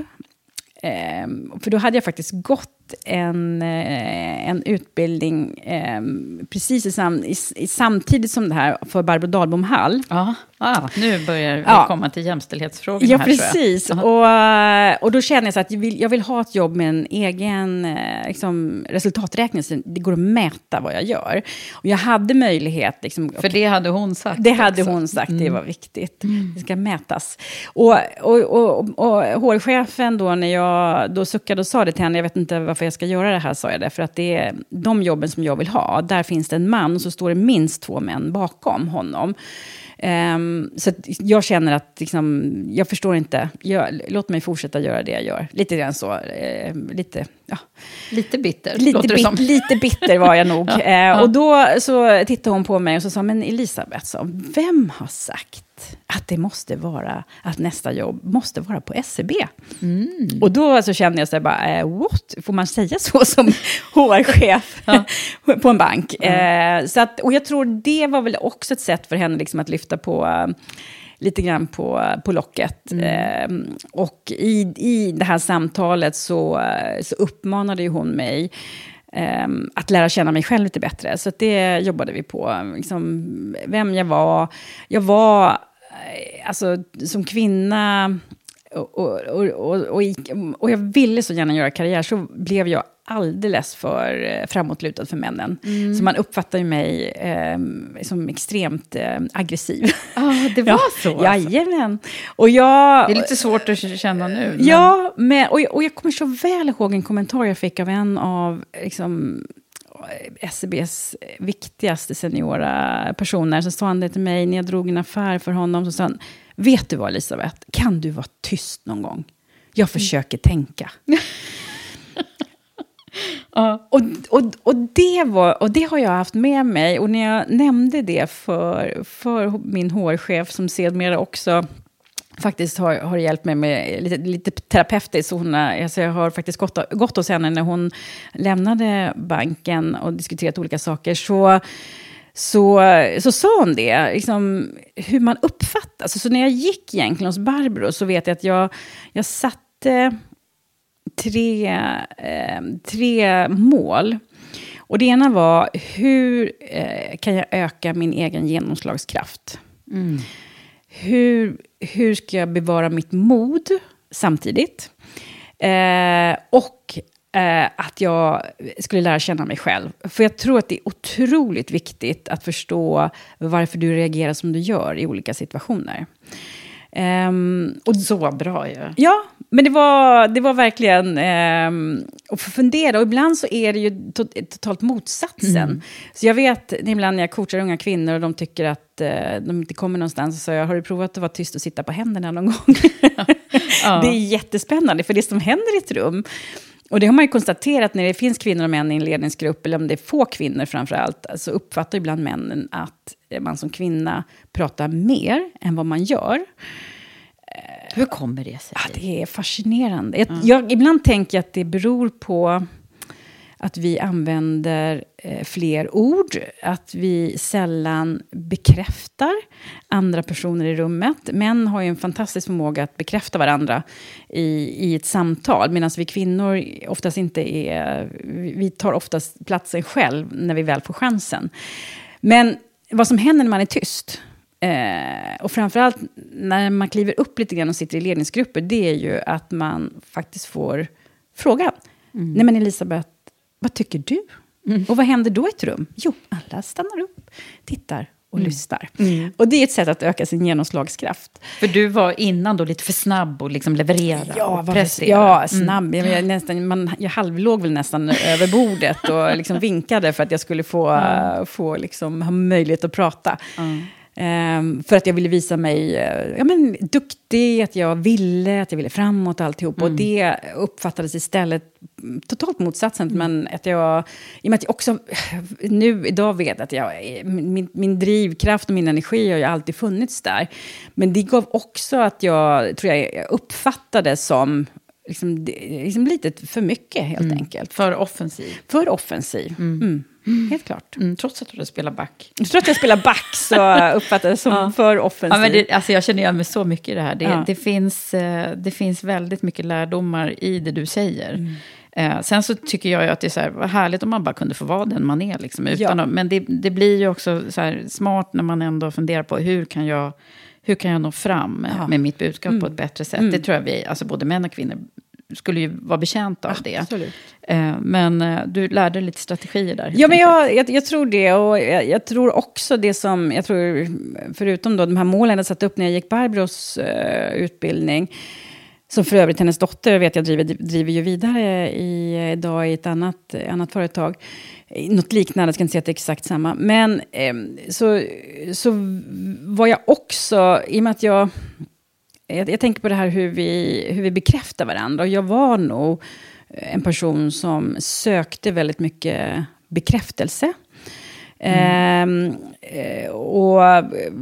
eh, för då hade jag faktiskt gått en, eh, en utbildning eh, precis i, sam, i, i, samtidigt som det här för Barbro Dahlbom Hall. Ja, ah, nu börjar vi ja. komma till jämställdhetsfrågorna ja, här precis. Och, och då känner jag så att jag vill, jag vill ha ett jobb med en egen eh, liksom, resultaträkning, så det går att mäta vad jag gör. Och jag hade möjlighet... Liksom, för det hade hon sagt Det hade också. hon sagt, mm. det var viktigt. Mm. Det ska mätas. Och, och, och, och HR-chefen då, när jag då suckade och sa det till henne, jag vet inte varför varför jag ska göra det här, sa jag det. För att det är de jobben som jag vill ha. Där finns det en man och så står det minst två män bakom honom. Um, så jag känner att liksom, jag förstår inte. Jag, låt mig fortsätta göra det jag gör. Lite grann så. Uh, lite, ja. lite bitter, lite det som. Lite bitter var jag nog. ja, uh, Och då så tittade hon på mig och så sa, men Elisabeth, så, vem har sagt att det måste vara, att nästa jobb måste vara på SEB. Mm. Och då så kände jag så här bara, eh, what? Får man säga så som HR-chef på en bank? Mm. Eh, så att, och jag tror det var väl också ett sätt för henne liksom att lyfta på uh, lite grann på, på locket. Mm. Eh, och i, i det här samtalet så, så uppmanade ju hon mig eh, att lära känna mig själv lite bättre. Så det jobbade vi på. Liksom, vem jag var. Jag var Eh, alltså, som kvinna, och, och, och, och, jag ville så gärna göra karriär, så blev jag alldeles för eh, framåtlutad för männen. Mm. Så man uppfattar ju mig eh, som extremt eh, aggressiv. Ah, det var ja, så? Alltså. Jajamän. Och jag, det är lite svårt att känna nu. Men... Ja, men, och, och jag kommer så väl ihåg en kommentar jag fick av en av liksom, SEBs viktigaste seniora personer. Så sa han det till mig när jag drog en affär för honom. Så sa han, vet du vad Elisabeth, kan du vara tyst någon gång? Jag försöker tänka. Uh. Och, och, och, det var, och det har jag haft med mig. Och när jag nämnde det för, för min HR-chef, som sedermera också faktiskt har, har hjälpt mig med lite, lite terapeutiskt. Hon, alltså jag har faktiskt gått, gått hos henne när hon lämnade banken och diskuterat olika saker. Så, så, så sa hon det, liksom, hur man uppfattas. Alltså, så när jag gick egentligen hos Barbro så vet jag att jag, jag satte tre, eh, tre mål. Och det ena var, hur eh, kan jag öka min egen genomslagskraft? Hur, hur ska jag bevara mitt mod samtidigt? Eh, och eh, att jag skulle lära känna mig själv. För jag tror att det är otroligt viktigt att förstå varför du reagerar som du gör i olika situationer. Ehm, och Så bra ju. Ja, men det var, det var verkligen ehm, att få fundera. Och ibland så är det ju to- totalt motsatsen. Så jag vet ibland när jag coachar unga kvinnor och de tycker att eh, de inte kommer någonstans, så säger jag, har du provat att vara tyst och sitta på händerna någon gång? Det är jättespännande, för det som händer i ett rum, och det har man ju konstaterat när det finns kvinnor och män i en ledningsgrupp, eller om det är få kvinnor framför allt, så uppfattar ibland männen att man som kvinna pratar mer än vad man gör. Hur kommer det sig? Ja, det är fascinerande. Jag, jag, ibland tänker jag att det beror på att vi använder eh, fler ord, att vi sällan bekräftar andra personer i rummet. Män har ju en fantastisk förmåga att bekräfta varandra i, i ett samtal, medan vi kvinnor oftast inte är... Vi tar oftast platsen själv när vi väl får chansen. Men vad som händer när man är tyst, Eh, och framförallt när man kliver upp lite grann och sitter i ledningsgrupper, det är ju att man faktiskt får fråga. Nej men Elisabeth, vad tycker du? Och vad händer då i ett rum? Jo, alla stannar upp, tittar och lyssnar. Och det är ett sätt att öka sin genomslagskraft. För du var innan då lite för snabb och liksom leverera Ja, och prestera. ja snabb. Jag, jag, nästan, man, jag halvlåg väl nästan över bordet och liksom vinkade för att jag skulle få, få liksom, ha möjlighet att prata. Ehm, för att jag ville visa mig eh, ja, men, duktig, att jag ville, att jag ville framåt och alltihop. Och det uppfattades istället mm, totalt motsatsen. Men att jag, i och med att jag också nu idag vet att jag, min, min drivkraft och min energi har ju alltid funnits där. Men det gav också att jag, tror jag, jag uppfattade som liksom, liksom lite för mycket helt enkelt. För offensiv. För offensiv. Mm. Helt klart. Mm, trots att du spelar back. Tror att jag spelar back så uppfattades det som för offensiv. Ja, men det, alltså jag känner igen mig så mycket i det här. Det, Ja. det, finns, eh, det finns väldigt mycket lärdomar i det du säger. Mm. Eh, sen så tycker jag ju att det är så här, vad härligt om man bara kunde få vara den man är. Liksom, utan Ja. att, men det, det blir ju också så här smart när man ändå funderar på hur kan jag, hur kan jag nå fram Ja. med mitt budskap på ett bättre sätt. Det tror jag vi, alltså både män och kvinnor, skulle ju vara betjänta av det. Absolut. Eh, men eh, du lärde dig lite strategier där. Ja, men jag, jag, jag tror det. Och jag, jag tror också det som, jag tror, förutom då de här målen jag satte upp när jag gick Barbros eh, utbildning, som för övrigt hennes dotter vet jag driver, driver ju vidare i, idag i ett annat, annat företag. Något liknande, jag ska inte säga att det är exakt samma. Men eh, så, så var jag också, i och med att jag jag, jag tänker på det här hur vi, hur vi bekräftar varandra. Och jag var nog en person som sökte väldigt mycket bekräftelse. Ehm, eh, och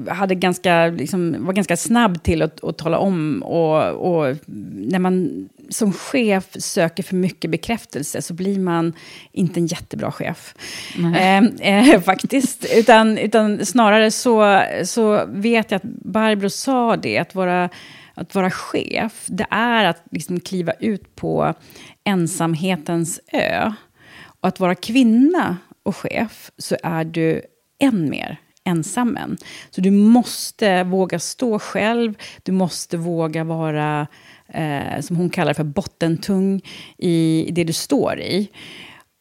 hade ganska, liksom, var ganska snabb till att, att tala om. Och, och när man som chef söker för mycket bekräftelse så blir man inte en jättebra chef. Ehm, eh, faktiskt. Utan, utan snarare så, så vet jag att Barbro sa det, att vara, att vara chef, det är att liksom kliva ut på ensamhetens ö. Och att vara kvinna och chef så är du än mer ensammen. Så du måste våga stå själv, du måste våga vara, eh, som hon kallar för bottentung i det du står i.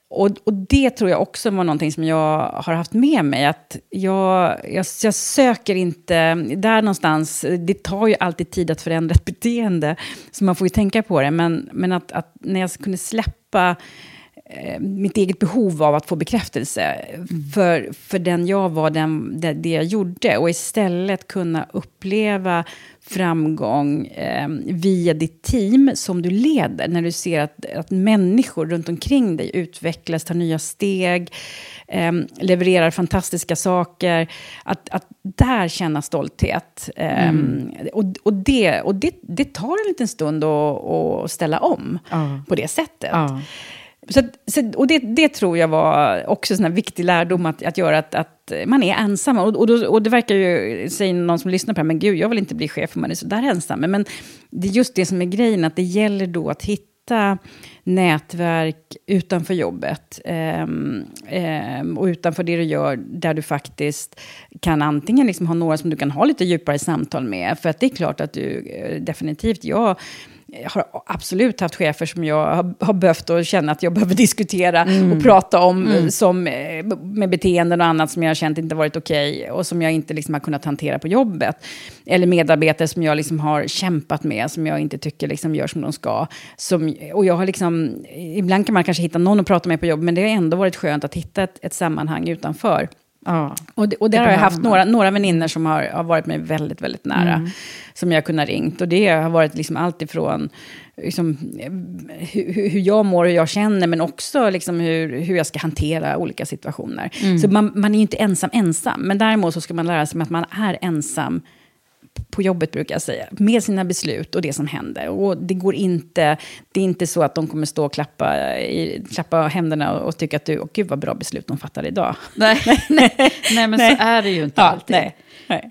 Och, och det tror jag också var någonting som jag har haft med mig. Att jag, jag, jag söker inte, där någonstans, det tar ju alltid tid att förändra ett beteende. Så man får ju tänka på det. Men, men att, att när jag kunde släppa mitt eget behov av att få bekräftelse för, för den jag var, den, det, det jag gjorde. Och istället kunna uppleva framgång eh, via ditt team som du leder. När du ser att, att människor runt omkring dig utvecklas, tar nya steg, eh, levererar fantastiska saker. Att, att där känna stolthet. Eh, Och, och, det, och det, det tar en liten stund att, att ställa om Ja. på det sättet. Ja. Så, så, och det, det tror jag var också en viktig lärdom att, att göra, att, att man är ensam. Och, och, då, och det verkar ju, säger någon som lyssnar på det här, men gud, jag vill inte bli chef om man är så där ensam. Men det är just det som är grejen, att det gäller då att hitta nätverk utanför jobbet um, um, och utanför det du gör, där du faktiskt kan antingen liksom ha några som du kan ha lite djupare samtal med. För att det är klart att du eh, definitivt, jag har absolut haft chefer som jag har, har behövt och känna att jag behöver diskutera mm. och prata om mm. som, eh, med beteenden och annat som jag har känt inte varit okej okay, och som jag inte liksom har kunnat hantera på jobbet. Eller medarbetare som jag liksom har kämpat med, som jag inte tycker liksom gör som de ska. Som, och jag har liksom, ibland kan man kanske hitta någon att prata med på jobbet, men det har ändå varit skönt att hitta ett, ett sammanhang utanför. Ja. Och, det, och där har jag haft några, några vänner som har, har varit mig väldigt, väldigt nära. Mm. Som jag har kunnat ringt. Och det har varit liksom allt ifrån liksom, hur, hur jag mår, hur jag känner, men också liksom hur, hur jag ska hantera olika situationer. Mm. Så man, man är ju inte ensam ensam. Men däremot så ska man lära sig att man är ensam på jobbet brukar jag säga, med sina beslut och det som händer. Och det går inte, det är inte så att de kommer stå och klappa, i, klappa händerna och, tycka att du, åh gud vad bra beslut de fattar idag. Nej, nej, nej men nej. så är det ju inte ja, alltid. Nej, nej.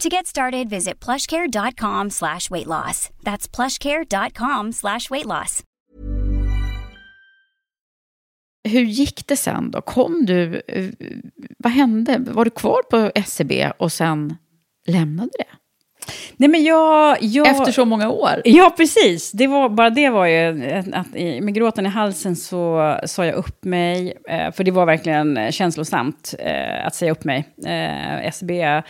To get started, visit plushcare.com slash weight loss. That's plushcare.com slash weight loss. Hur gick det sen då? Kom du, eh, vad hände? Var du kvar på SCB e och sen lämnade det? Nej, men jag, jag, Efter så många år? Ja, precis. Det var, bara det var ju att med gråten i halsen så sa jag upp mig. Eh, för det var verkligen känslosamt eh, att säga upp mig. SCB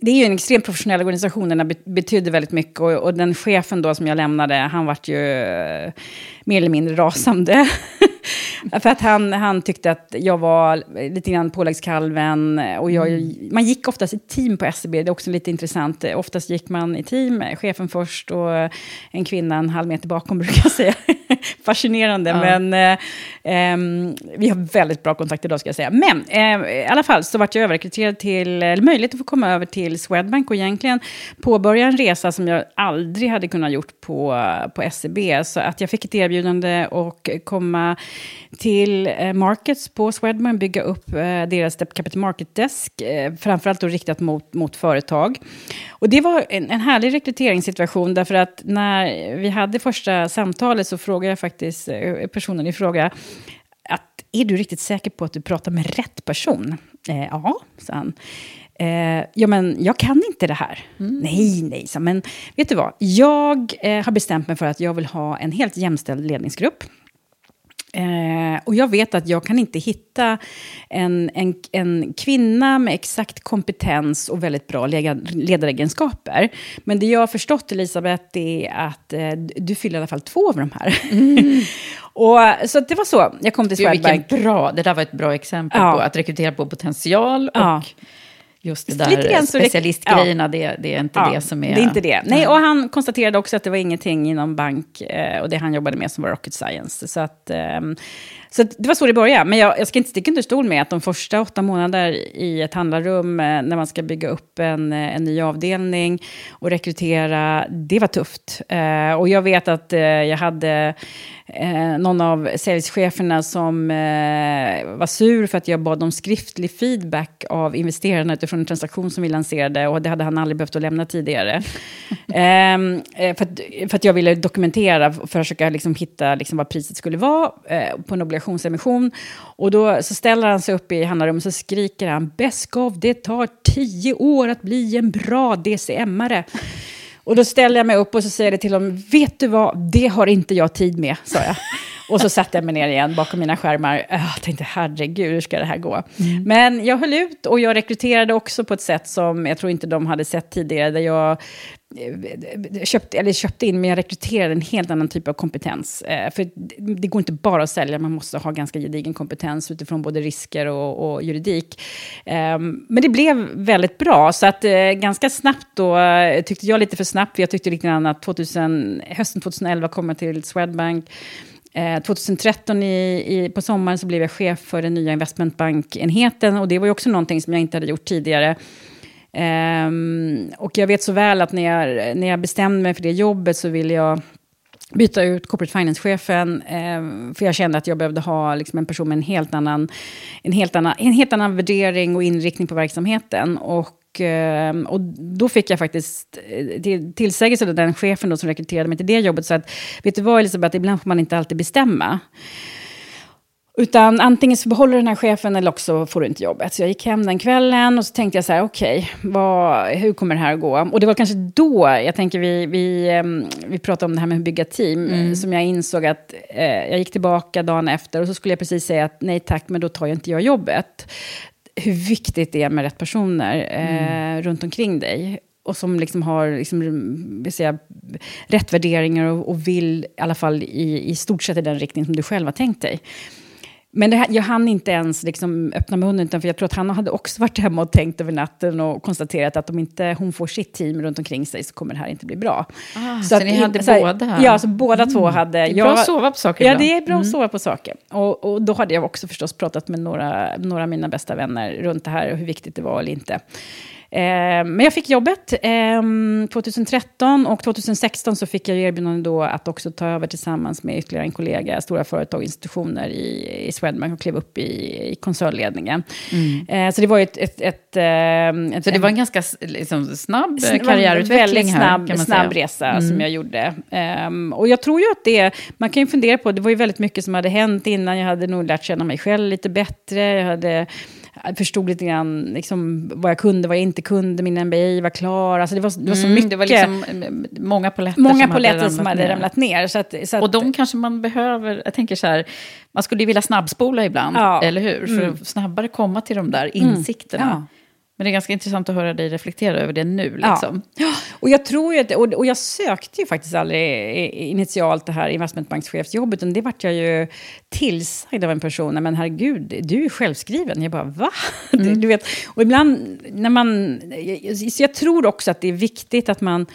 det är ju en extremt professionell organisation, den betydde väldigt mycket. Och, och, den chefen då som jag lämnade, han vart ju eh, mer eller mindre rasande. För att han, han tyckte att jag var lite grann påläggskalven. Och jag, mm. Man gick oftast i team på SCB, det är också lite intressant. Oftast gick man i team, chefen först och en kvinna en halv meter bakom brukar jag säga. fascinerande. Ja. Men eh, ehm, vi har väldigt bra kontakt idag ska jag säga. Men eh, i alla fall så vart jag överrekryterad till, eller möjlighet att få komma över till Swedbank och egentligen påbörja en resa som jag aldrig hade kunnat gjort på, på SEB. Så att jag fick ett erbjudande och komma till eh, Markets på Swedbank, bygga upp eh, deras Capital Market Desk, eh, framförallt då riktat mot, mot företag. Och det var en, en härlig rekryteringssituation, därför att när vi hade första samtalet så frågade jag faktiskt personen i fråga, att är du riktigt säker på att du pratar med rätt person? Eh, ja, sa han. Eh, ja, men jag kan inte det här. Nej, nej, sa. Men vet du vad? Jag eh, har bestämt mig för att jag vill ha en helt jämställd ledningsgrupp. Eh, och jag vet att jag kan inte hitta en, en, en kvinna med exakt kompetens och väldigt bra ledaregenskaper. Men det jag har förstått, Elisabeth, är att eh, du fyller i alla fall två av de här. och, så det var så jag kom till Gud, Swedbank. bra, det där var ett bra exempel Ja. på att rekrytera på potential och Ja. Just det Lite där grann så rek- specialistgrejerna, det, det är inte Ja, det som är... Det är inte det. Nej, och han konstaterade också att det var ingenting inom bank eh, och det han jobbade med som var rocket science. Så, att, ehm, så att det var så det började. Men jag, jag ska inte sticka under stol med att de första åtta månader i ett handlarrum, eh, när man ska bygga upp en, eh, en ny avdelning och rekrytera, det var tufft. Eh, och jag vet att eh, jag hade eh, någon av säljcheferna som eh, var sur för att jag bad om skriftlig feedback av investerarna utifrån en transaktion som vi lanserade och det hade han aldrig behövt att lämna tidigare. Ehm, eh, för, att, för att jag ville dokumentera för att försöka liksom hitta liksom vad priset skulle vara eh, på en obligationsemission. Och då så ställer han sig upp i handlarrummet och så skriker han Beskov, det tar tio år att bli en bra DCM-are. Och då ställer jag mig upp och så säger det till honom, vet du vad, det har inte jag tid med, sa jag. Och så satte jag mig ner igen bakom mina skärmar. Jag tänkte, herregud, hur ska det här gå? Men jag höll ut och jag rekryterade också på ett sätt som jag tror inte de hade sett tidigare. Där jag eh, köpte, eller köpte in, men jag rekryterade en helt annan typ av kompetens. Eh, För det- går inte bara att sälja, man måste ha ganska gedigen kompetens utifrån både risker och, och juridik. Ehm, Men det blev väldigt bra, så att eh, ganska snabbt då, tyckte jag lite för snabbt, för jag tyckte lite grann att 2000, hösten 2011 kom jag till Swedbank. Eh, 2013 i, i, på sommaren så blev jag chef för den nya investmentbankenheten och det var ju också någonting som jag inte hade gjort tidigare. Um, och jag vet så väl att när jag, när jag bestämde mig för det jobbet så ville jag byta ut corporate finance-chefen, eh, för jag kände att jag behövde ha liksom, en person med en helt, annan, en, helt annan, en helt annan värdering och inriktning på verksamheten. Och, eh, och då fick jag faktiskt eh, till, tillsägelse av den chefen då, som rekryterade mig till det jobbet, så att, vet du vad Elisabeth, ibland får man inte alltid bestämma. Utan antingen så behåller den här chefen eller också får du inte jobbet. Så jag gick hem den kvällen och så tänkte jag så här, okej, vad- hur kommer det här att gå? Och det var kanske då, jag tänker vi, vi, ehm, vi pratade om det här med att bygga team, Mm. som jag insåg att eh, jag gick tillbaka dagen efter och så skulle jag precis säga att nej tack, men då tar jag inte jag jobbet. Hur viktigt det är med rätt personer eh, runt omkring dig. Och som liksom har liksom, säga, rätt värderingar och, och vill i alla fall i, i stort sett i den riktning som du själv har tänkt dig. Men här, jag hann inte ens liksom öppna munnen, utan för jag tror att han hade också varit hemma och tänkt över natten och konstaterat att om inte hon får sitt team runt omkring sig så kommer det här inte bli bra. Ah, så ni hade så här- båda? Ja, så båda två hade... Det är bra att sova på saker Ja, ibland. det är bra Mm. att sova på saker. Och, och då hade jag också förstås pratat med några, några av mina bästa vänner runt det här och hur viktigt det var eller inte. Eh, men jag fick jobbet eh, 2013 och 2016 så fick jag erbjudande då att också ta över tillsammans med ytterligare en kollega, stora företag och institutioner i, i Swedbank och klev upp i, i koncernledningen. Eh, så det var ju ett... ett, ett, eh, ett Mm. Så det var en ganska liksom, snabb karriärutveckling väldigt här, snabb, kan man snabb säga. resa Mm. som jag gjorde. Ehm, och jag tror ju att det, man kan ju fundera på, det var ju väldigt mycket som hade hänt innan. Jag hade nog lärt känna mig själv lite bättre. Jag hade jag förstod lite grann liksom, vad jag kunde, vad jag inte kunde. Min MBA var klar. Alltså det, var, det var så Mm, mycket. Det var liksom eh, många polletter många som hade som hade ramlat ner. Så att, så att, Och de kanske man behöver, jag tänker så här, man skulle ju vilja snabbspola ibland, Ja. eller hur? För Mm. att snabbare komma till de där insikterna. Ja. Men det är ganska intressant att höra dig reflektera över det nu. Ja. Liksom. Och jag tror ju att, och, och jag sökte ju faktiskt aldrig initialt det här investmentbankschefsjobbet, utan det vart jag ju tillsagd av en person, men herregud, du är självskriven. Jag bara, va? Du vet, och ibland när man, så jag tror också att det är viktigt att man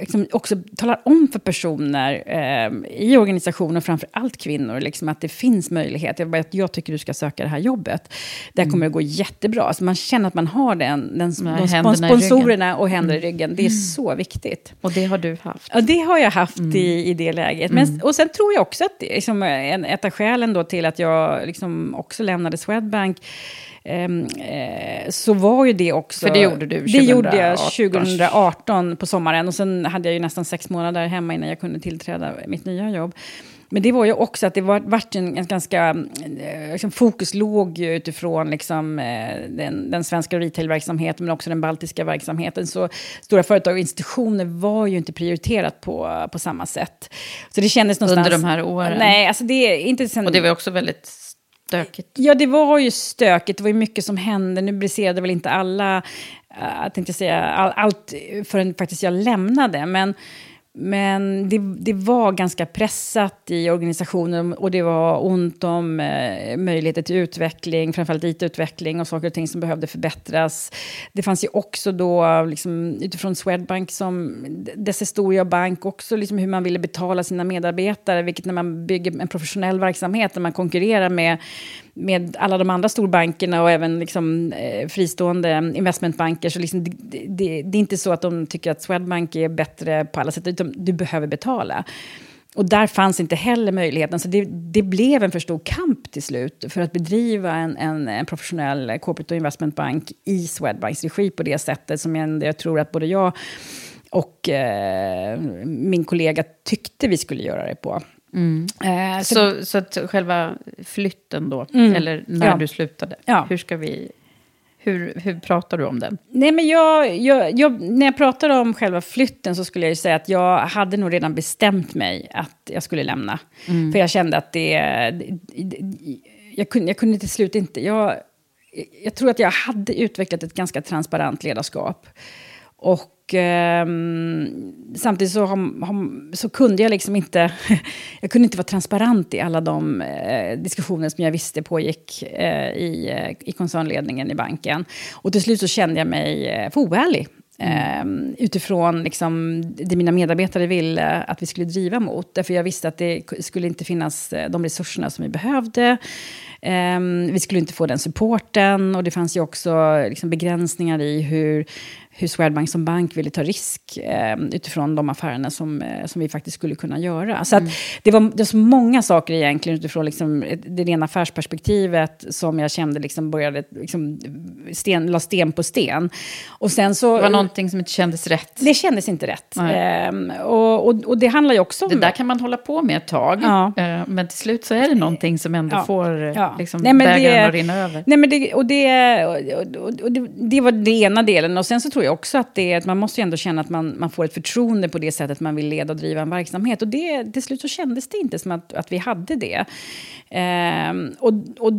liksom också talar om för personer eh, i organisationer, framför allt kvinnor, liksom att det finns möjlighet. Jag, bara, jag tycker du ska söka det här jobbet. Det här kommer att gå jättebra. Alltså man känner att man har den, den, de sponsorerna och händer mm. i ryggen. Det är mm. så viktigt. Och det har du haft? Ja, det har jag haft mm. i, i det läget. Men, mm. och sen tror jag också att det, liksom, en, ett av skälen då till att jag liksom också lämnade Swedbank eh, så var ju det också... För det gjorde du 2018? Det gjorde jag 2018 på sommaren. Och sen hade jag ju nästan sex månader hemma innan jag kunde tillträda mitt nya jobb. Men det var ju också att det var, vart en, en ganska... Eh, liksom, fokus låg ju utifrån liksom, eh, den, den svenska retailverksamheten men också den baltiska verksamheten. Så stora företag och institutioner var ju inte prioriterat på, på samma sätt. Så det kändes någonstans... Under de här åren? Nej, alltså det är inte sen... Och det var också väldigt stökigt? Ja, det var ju stökigt. Det var ju mycket som hände. Nu briserade väl inte alla, uh, jag tänkte säga, all, allt förrän faktiskt jag lämnade. Men men det, det, var ganska pressat i organisationen och det var ont om eh, möjligheter till utveckling, framförallt IT-utveckling och saker och ting som behövde förbättras. Det fanns ju också då, liksom, utifrån Swedbank, som dess historia och bank, också liksom hur man ville betala sina medarbetare, vilket när man bygger en professionell verksamhet, när man konkurrerar med med alla de andra storbankerna och även liksom, eh, fristående investmentbanker. Så liksom, det, det, det, är inte så att de tycker att Swedbank är bättre på alla sätt, utan du behöver betala. Och där fanns inte heller möjligheten, så det, det, blev en för stor kamp till slut för att bedriva en, en, en professionell corporate och investmentbank i Swedbanks regi på det sättet som jag, jag tror att både jag och eh, min kollega tyckte vi skulle göra det på. Mm. Eh, så, så, så, att själva flytten då, mm. eller när ja. du slutade, ja. hur ska vi... Hur, hur pratar du om den? Nej, men jag, jag, jag, när jag pratar om själva flytten så skulle jag säga att jag hade nog redan bestämt mig att jag skulle lämna. Mm. För jag kände att det... Jag kunde, jag kunde till slut inte... Jag, jag tror att jag hade utvecklat ett ganska transparent ledarskap. Och och eh, samtidigt så, har, har, så, kunde jag liksom inte... jag kunde inte vara transparent i alla de eh, diskussioner som jag visste pågick eh, i, eh, i koncernledningen i banken. Och till slut så kände jag mig eh, för oärlig. Mm. utifrån liksom, det mina medarbetare ville att vi skulle driva mot. Därför jag visste att det skulle inte finnas eh, de resurserna som vi behövde. Um, vi skulle inte få den supporten och det fanns ju också liksom, begränsningar i hur hur Swedbank som bank ville ta risk eh, utifrån de affärerna som, eh, som vi faktiskt skulle kunna göra. Så mm. det, var, det var så många saker egentligen utifrån liksom, det rena affärsperspektivet som jag kände liksom började liksom, sten, la sten på sten. Och sen så, det var någonting som inte kändes rätt? Det kändes inte rätt. Eh, och, och, och, det handlar ju också om... Det där kan man hålla på med ett tag, ja. eh, men till slut så är det någonting som ändå ja. får ja. Liksom, nej, bägaren att rinna över. Nej, men det, och det, och, och det, det var den ena delen. Och sen så tror tror jag också att det är, att man måste ju ändå känna att man, man får ett förtroende på det sättet man vill leda och driva en verksamhet. Och det, till slut så kändes det inte som att, att vi hade det. Ehm, och, och,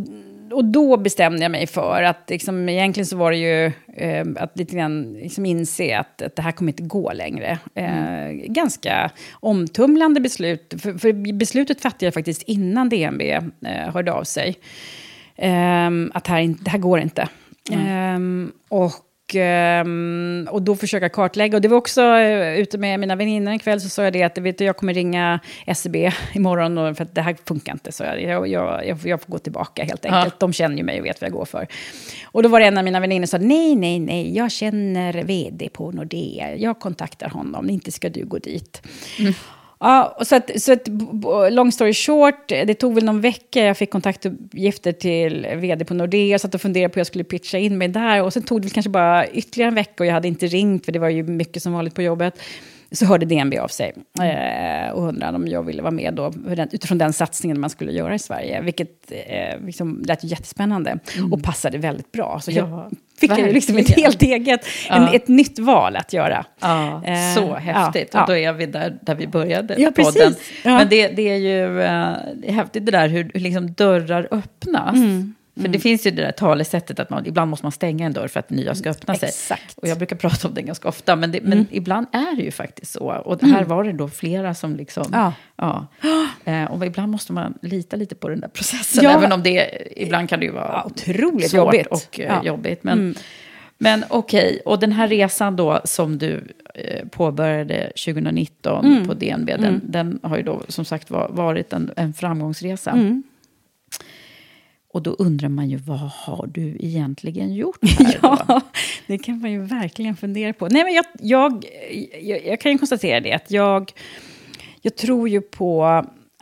och då bestämde jag mig för att liksom, egentligen så var det ju eh, att lite grann liksom inse att, att det här kommer inte gå längre. Eh, mm. Ganska omtumlande beslut. För, för, beslutet fattade jag faktiskt innan DNB eh, hörde av sig. Eh, att här, det här går inte. Mm. och Ehm, och då försöka kartlägga. Och det var också uh, ute med mina väninnor en kväll så sa jag det att vet du, jag kommer ringa SEB imorgon för att det här funkar inte. Så jag, jag, jag, jag får gå tillbaka helt enkelt. Ja. De känner ju mig och vet vad jag går för. Och då var det en av mina väninnor som sa nej, nej, nej, jag känner vd på Nordea. Jag kontaktar honom, inte ska du gå dit. Mm. Ja, så att, så att, long story short, det tog väl någon vecka. Jag fick kontaktuppgifter till vd på Nordea. Jag satt och funderade på hur jag skulle pitcha in mig där. Och sen tog det kanske bara ytterligare en vecka och jag hade inte ringt, för det var ju mycket som vanligt på jobbet så hörde DNB av sig eh, och undrade om jag ville vara med då, utifrån den satsningen man skulle göra i Sverige. Vilket eh, liksom, lät ju jättespännande mm. och passade väldigt bra. Så jag fick verkligen. liksom ett helt eget, ja. en, ett nytt val att göra. Ja, eh, så häftigt. Ja, och då är vi där, där vi började ja, podden. Men det, det, är ju uh, det är häftigt det där hur, hur liksom dörrar öppnas. Mm. För mm. det finns ju det där talesättet att man, ibland måste man stänga en dörr för att nya ska öppna sig. Exakt. Och jag brukar prata om det ganska ofta, men, det, mm. men ibland är det ju faktiskt så. Och här mm. var det då flera som liksom... Ja. ja. Eh, och ibland måste man lita lite på den där processen, ja. även om det ibland kan det ju vara ja, otroligt svårt jobbigt. och eh, ja. jobbigt. Men, mm. Men okej, okay. och den här resan då som du eh, påbörjade 2019 Mm. på DNB, den, Mm. den har ju då som sagt var, varit en, en framgångsresa. Och då undrar man ju, vad har du egentligen gjort här då? Ja, det kan man ju verkligen fundera på. Nej, men jag, jag, jag, jag kan ju konstatera det, att jag, jag tror ju på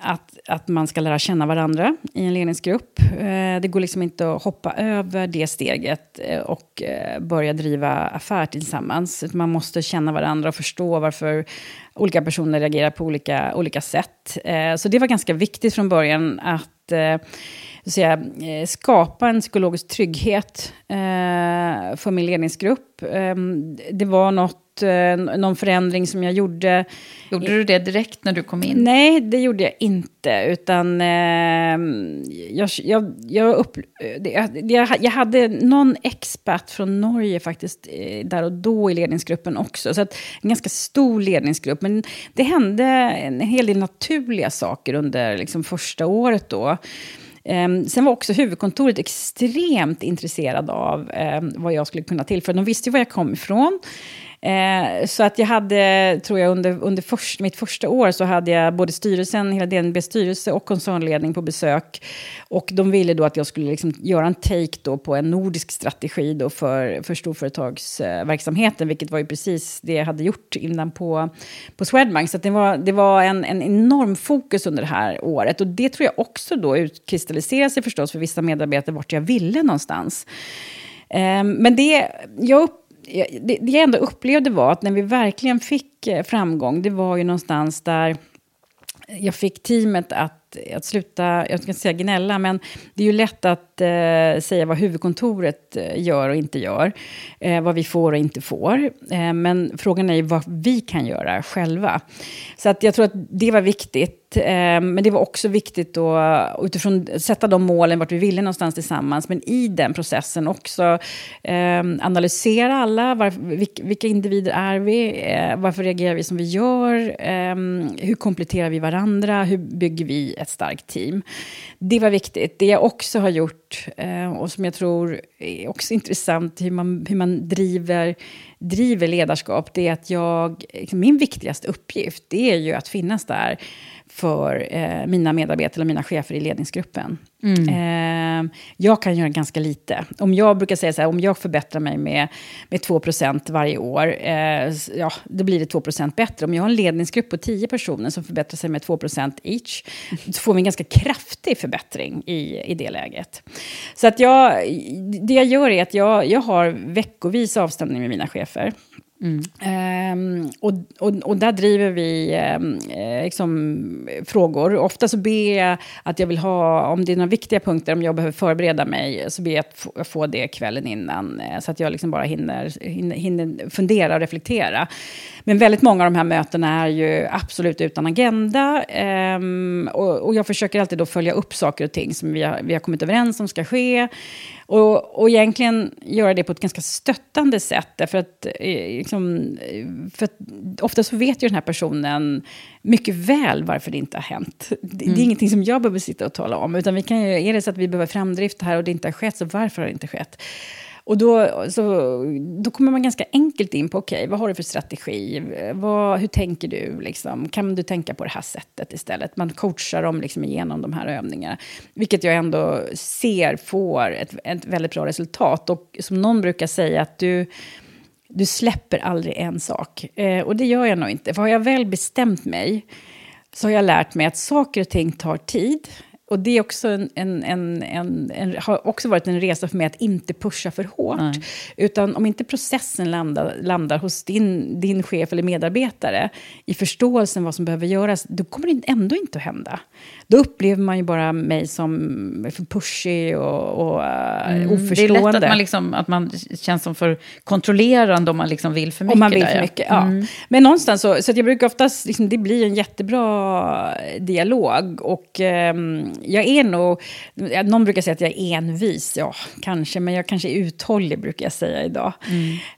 att, att man ska lära känna varandra i en ledningsgrupp. Eh, Det går liksom inte att hoppa över det steget eh, och eh, börja driva affär tillsammans. Man måste känna varandra och förstå varför olika personer reagerar på olika, olika sätt. Så det var ganska viktigt från början att säga, eh, skapa en psykologisk trygghet eh, för min ledningsgrupp. Eh, Det var något, eh, någon förändring som jag gjorde. Gjorde du det direkt när du kom in? Nej, det gjorde jag inte. Utan eh, jag, jag, jag, upp, jag, jag, hade någon expert från Norge faktiskt där och då i ledningsgruppen också. Så att, en ganska stor ledningsgrupp. Men det hände en hel del naturliga saker under liksom, första året då. Ehm, sen var också huvudkontoret extremt intresserad av ehm, vad jag skulle kunna tillföra. De visste ju var jag kom ifrån. Eh, så att jag hade, tror jag, under, under först, mitt första år så hade jag både styrelsen, hela DNBs styrelse och koncernledning på besök. Och de ville då att jag skulle liksom göra en take då på en nordisk strategi då för, för storföretagsverksamheten, vilket var ju precis det jag hade gjort innan på, på Swedbank. Så att det var, det var en, en enorm fokus under det här året. Och det tror jag också då utkristalliserade sig förstås för vissa medarbetare vart jag ville någonstans. Eh, men det jag, upp, det, det jag ändå upplevde var att när vi verkligen fick eh, framgång, det var ju någonstans där jag fick teamet att, att sluta, jag ska inte säga gnälla, men det är ju lätt att eh, säga vad huvudkontoret eh, gör och inte gör. Eh, vad vi får och inte får. Eh, men frågan är ju vad vi kan göra själva. Så att jag tror att det var viktigt. Eh, men det var också viktigt att utifrån sätta de målen vart vi ville någonstans tillsammans. Men i den processen också eh, analysera alla. Var, vilka, vilka individer är vi? Eh, varför reagerar vi som vi gör? Eh, hur kompletterar vi varandra? Hur bygger vi ett starkt team? Det var viktigt. Det jag också har gjort eh, och som jag tror är också intressant hur man, hur man driver, driver ledarskap, det är att jag, liksom min viktigaste uppgift det är ju att finnas där för eh, mina medarbetare eller mina chefer i ledningsgruppen. Mm. Eh, jag kan göra ganska lite. Om jag brukar säga så här, om jag förbättrar mig med, med 2% varje år, eh, ja, då blir det 2% bättre. Om jag har en ledningsgrupp på 10 personer som förbättrar sig med 2% each, så får vi en ganska kraftig förbättring i, i det läget. Så att jag, det jag gör är att jag, jag har veckovis avstämning med mina chefer. Mm. Ehm, och, och, och där driver vi um, liksom, frågor. Ofta så ber jag att jag vill ha, om det är några viktiga punkter, om jag behöver förbereda mig, så ber jag att få, få det kvällen innan. Eh, så att jag liksom bara hinner, hinner, hinner fundera och reflektera. Men väldigt många av de här mötena är ju absolut utan agenda. ehm, och, och jag försöker alltid då följa upp saker och ting som vi har, vi har kommit överens om ska ske. Och, och egentligen göra det på ett ganska stöttande sätt. Därför att, eh, liksom, för att ofta så vet ju den här personen mycket väl varför det inte har hänt. Det, det Mm. är ingenting som jag behöver sitta och tala om. Utan vi kan ju, är det så att vi behöver framdrift här och det inte har skett, så varför har det inte skett? Och då, så, då kommer man ganska enkelt in på, okej, vad har du för strategi? Vad, hur tänker du? Liksom? Kan du tänka på det här sättet istället? Man coachar dem liksom igenom de här övningarna. Vilket jag ändå ser får ett, ett väldigt bra resultat. Och som någon brukar säga, att du, du släpper aldrig en sak. Eh, och det gör jag nog inte. För har jag väl bestämt mig så har jag lärt mig att saker och ting tar tid. Och det är också en, en, en, en, har också varit en resa för mig att inte pusha för hårt. Nej. Utan om inte processen landar, landar hos din, din chef eller medarbetare i förståelsen vad som behöver göras, då kommer det ändå inte att hända. Då upplever man ju bara mig som för pushig och, och uh, Mm, oförstående. Det är lätt att man, liksom, att man känns som för kontrollerande om man liksom vill för mycket. Om man vill där, för mycket, ja. Mm. Men någonstans så, så jag brukar oftast, liksom, det blir en jättebra dialog. Och ehm, jag är nog, någon brukar säga att jag är envis, ja kanske, men jag kanske är uthållig brukar jag säga idag.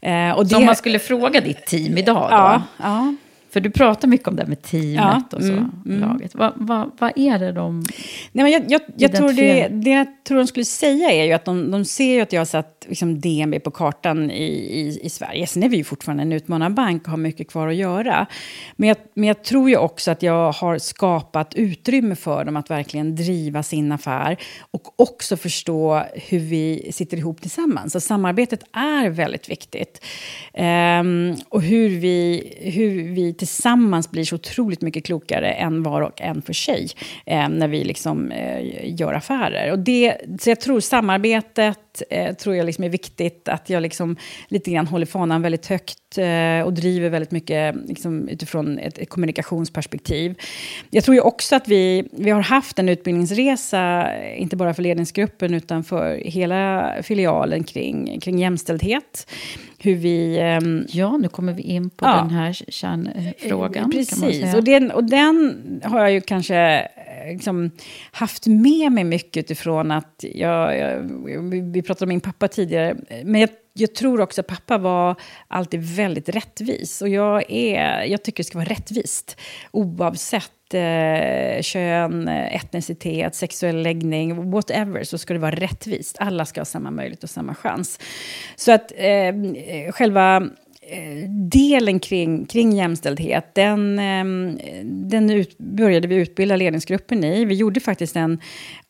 Eh, och Så om man skulle fråga ditt team idag då? Ja, ja. För du pratar mycket om det här med teamet Ja, och så, mm, mm. laget. Vad vad- vad är det de... Nej, men jag, jag, jag tror det, det jag tror de skulle säga är ju att de, de ser ju att jag har satt liksom, DNB på kartan i, i, i Sverige. Sen är vi ju fortfarande en utmanarbank och har mycket kvar att göra. Men jag, men jag tror ju också att jag har skapat utrymme för dem att verkligen driva sin affär och också förstå hur vi sitter ihop tillsammans. Så samarbetet är väldigt viktigt. Ehm, och hur vi, hur vi tillsammans blir så otroligt mycket klokare än var och en för sig eh, när vi liksom, eh, gör affärer. Och det, så jag tror samarbetet eh, tror jag liksom är viktigt, att jag liksom lite grann håller fanan väldigt högt eh, och driver väldigt mycket liksom, utifrån ett, ett kommunikationsperspektiv. Jag tror ju också att vi, vi har haft en utbildningsresa, eh, inte bara för ledningsgruppen utan för hela filialen kring, kring jämställdhet. Hur vi... ehm, Ja, nu kommer vi in på Ja. den här kärnfrågan. Precis, och den, och den har jag ju kanske eh, liksom, haft med mig mycket utifrån att jag, jag, vi pratade om min pappa tidigare, men jag, jag tror också att pappa var alltid väldigt rättvis. Och jag, är, jag tycker det ska vara rättvist, oavsett eh, kön, etnicitet, sexuell läggning, whatever, så ska det vara rättvist. Alla ska ha samma möjlighet och samma chans. Så att ehm, eh, själva delen kring, kring jämställdhet, den, eh, den ut, började vi utbilda ledningsgruppen i. Vi gjorde faktiskt en,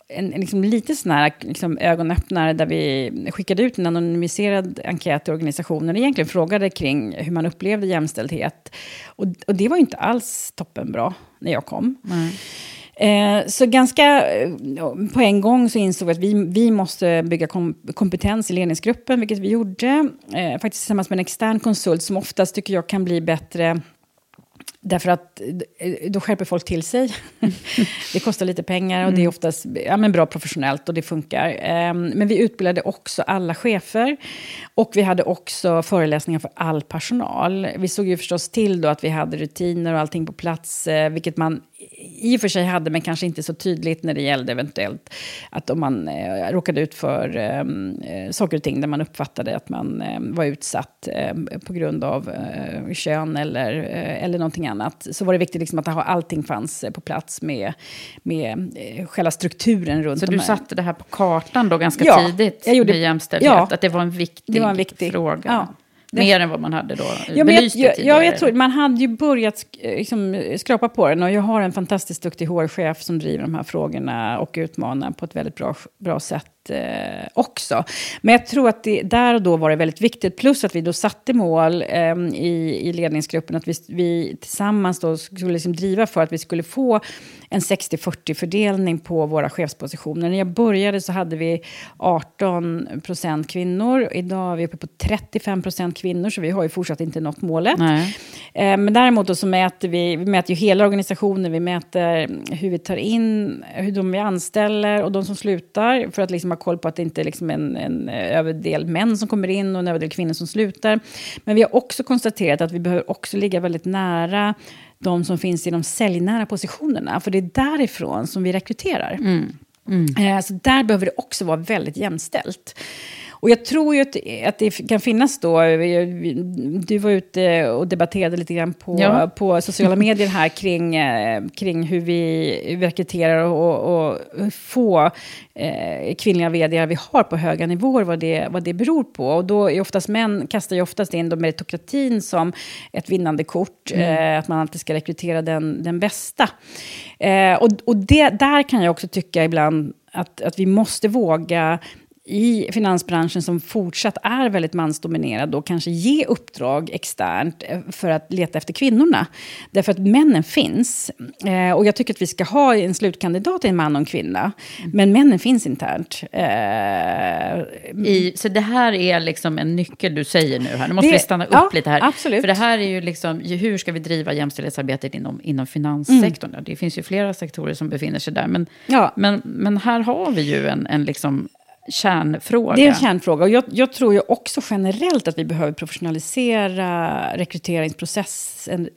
en, en liksom lite sån här liksom ögonöppnare där vi skickade ut en anonymiserad enkät till organisationen och egentligen frågade kring hur man upplevde jämställdhet. Och, och det var ju inte alls toppenbra när jag kom. Eh, så ganska eh, på en gång så insåg vi att vi, vi måste bygga kom, kompetens i ledningsgruppen, vilket vi gjorde. Eh, faktiskt tillsammans med en extern konsult som oftast tycker jag kan bli bättre Därför att eh, då skärper folk till sig. det kostar lite pengar och det är oftast ja, men bra professionellt och det funkar. Ehm, Men vi utbildade också alla chefer och vi hade också föreläsningar för all personal. Vi såg ju förstås till då att vi hade rutiner och allting på plats, eh, vilket man i och för sig hade, men kanske inte så tydligt när det gällde eventuellt att om man eh, råkade ut för ehm, eh, saker och ting där man uppfattade att man eh, var utsatt eh, på grund av eh, kön eller, eh, eller någonting annat, så var det viktigt liksom att ha- allting fanns eh, på plats med, med eh, själva strukturen runt Så du här. satte det här på kartan då ganska Ja, tidigt jag gjorde- med jämställdhet? ja. att det var en viktig, Det var en viktig- fråga? ja. Mer än vad man hade då Ja, men jag, jag, ja, jag tror, man hade ju börjat sk- eh, liksom, skrapa på den. Och jag har en fantastiskt duktig HR-chef som driver de här frågorna och utmanar på ett väldigt bra, bra sätt eh, också. Men jag tror att det, där och då var det väldigt viktigt, plus att vi då satte mål eh, i, i ledningsgruppen, att vi, vi tillsammans då skulle liksom driva för att vi skulle få en 60-40-fördelning på våra chefspositioner. När jag började så hade vi 18 procent kvinnor. Idag är vi uppe på 35 procent kvinnor, så vi har ju fortsatt inte nått målet. Eh, Men däremot då så mäter vi, vi mäter ju hela organisationen, vi mäter hur vi tar in, hur de vi anställer och de som slutar, för att liksom ha koll på att det inte är liksom en, en överdel män som kommer in och en överdel kvinnor som slutar. Men vi har också konstaterat att vi behöver också ligga väldigt nära de som finns i de säljnära positionerna, för det är därifrån som vi rekryterar. Eh, Så där behöver det också vara väldigt jämställt. Och jag tror ju att, att det kan finnas då, du var ute och debatterade lite grann på, Ja. på sociala medier här kring, eh, kring hur vi rekryterar och, och få eh, kvinnliga vd vi har på höga nivåer, vad det, vad det beror på. Och då är oftast män kastar ju oftast in då meritokratin som ett vinnande kort, eh, att man alltid ska rekrytera den, den bästa. Eh, och och det, där kan jag också tycka ibland att, att vi måste våga i finansbranschen som fortsatt är väldigt mansdominerad då kanske ge uppdrag externt eh, för att leta efter kvinnorna. Därför att männen finns. Eh, och jag tycker att vi ska ha en slutkandidat, en man och en kvinna. Men männen finns internt. Eh, I, så det här är liksom en nyckel du säger nu här. Nu måste Det- vi stanna upp ja, lite här. absolut. För det här är ju liksom, hur ska vi driva jämställdhetsarbetet inom, inom finanssektorn? Mm. Det finns ju flera sektorer som befinner sig där. Men, Ja. men, men här har vi ju en, en liksom kärnfråga. Det är en kärnfråga. Och jag, jag tror ju också generellt att vi behöver professionalisera rekryteringsprocessen.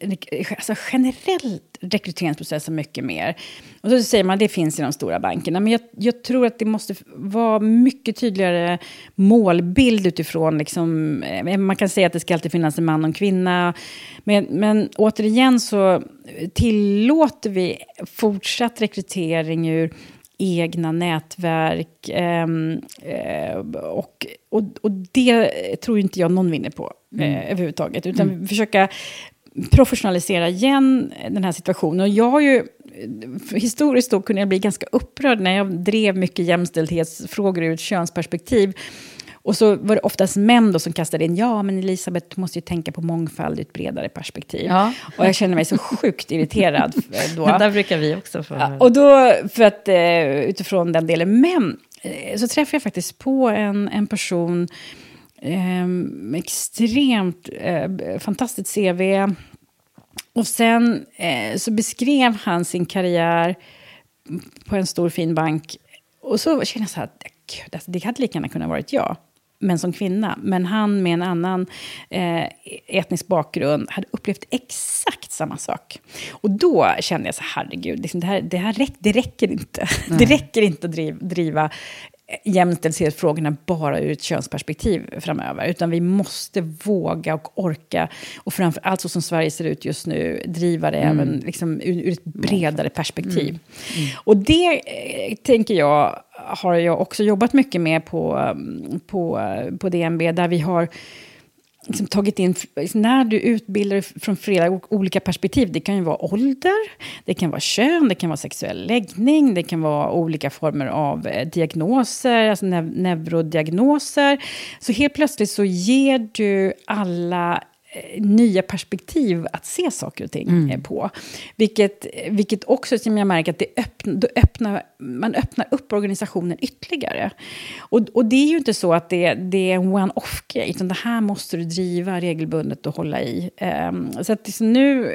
Alltså generellt rekryteringsprocessen mycket mer. Och så säger man att det finns i de stora bankerna. Men jag, jag, tror att det måste vara mycket tydligare målbild utifrån... Liksom, eh, man kan säga att det ska alltid finnas en man och en kvinna. Men, men återigen så tillåter vi fortsatt rekrytering ur egna nätverk. Ehm, eh, och, och, och det tror inte jag någon vinner på eh, mm. överhuvudtaget. Utan mm. försöka professionalisera igen den här situationen. Och jag har ju historiskt då kunde jag bli ganska upprörd när jag drev mycket jämställdhetsfrågor ur ett könsperspektiv. Och så var det oftast män då som kastade in, ja men Elisabeth, du måste ju tänka på mångfald i ett bredare perspektiv. Ja. Och jag känner mig så sjukt irriterad då. Där brukar vi också få ja, Och då, för att eh, utifrån den delen, men eh, så träffade jag faktiskt på en, en person med extremt eh, fantastiskt CV. Och sen eh, så beskrev han sin karriär på en stor fin bank. Och så kände jag så här, gud, alltså, det hade lika gärna kunnat varit jag men som kvinna. Men han med en annan eh, etnisk bakgrund hade upplevt exakt samma sak. Och då kände jag så herregud, liksom det, här, det här räck, det räcker inte. Nej. Det räcker inte att driva, driva jämställdhetsfrågorna bara ur ett könsperspektiv framöver. Utan vi måste våga och orka, och framför allt så som Sverige ser ut just nu, driva det mm. även liksom, ur, ur, ett bredare perspektiv. Mm. Mm. Och det eh, tänker jag har jag också jobbat mycket med på, på, på DNB, där vi har liksom tagit in, när du utbildar från flera olika perspektiv, det kan ju vara ålder, det kan vara kön, det kan vara sexuell läggning, det kan vara olika former av eh, diagnoser, alltså nev neurodiagnoser. Så helt plötsligt så ger du alla nya perspektiv att se saker och ting mm. på. Vilket, vilket också, som jag märker, att det öppna, öppnar, man öppnar upp organisationen ytterligare. Och, och det är ju inte så att det, det är en one-off-grej, utan det här måste du driva regelbundet och hålla i. Um, så att nu,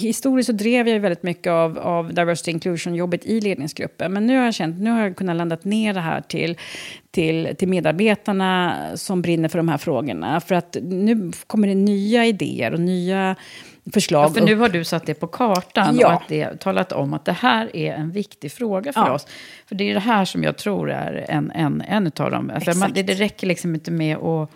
historiskt så drev jag väldigt mycket av, av diversity inclusion-jobbet i ledningsgruppen, men nu har jag känt, nu har jag kunnat landa ner det här till, till, till medarbetarna som brinner för de här frågorna. För att nu kommer det nya idéer och nya förslag. Ja, för nu har du satt det på kartan ja. och att det, talat om att det här är en viktig fråga för ja. oss. För det är det här som jag tror är en, en, en av dem. För man, det, det räcker liksom inte med att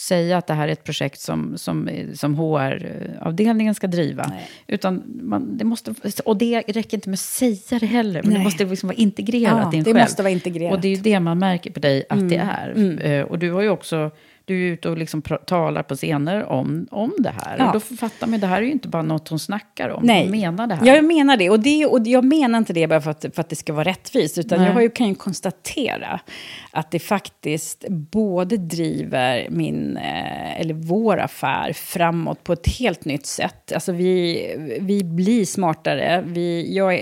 säga att det här är ett projekt som, som, som HR-avdelningen ska driva. Nej. Utan man, det måste, och det räcker inte med att säga det heller, men Nej. det måste liksom vara integrerat ja, i en det själv. måste vara integrerat. Och det är ju det man märker på dig att mm. det är. Mm. Uh, och du har ju också du är ute och liksom talar på scener om, om det här. Ja. Och då fattar man, det här är ju inte bara något hon snackar om. Nej. Hon menar det här. Jag menar det. Och, det, och jag menar inte det bara för att, för att det ska vara rättvist. Utan Nej. jag ju, kan ju konstatera att det faktiskt både driver min, eh, eller vår affär framåt på ett helt nytt sätt. Alltså vi, vi blir smartare. Vi, jag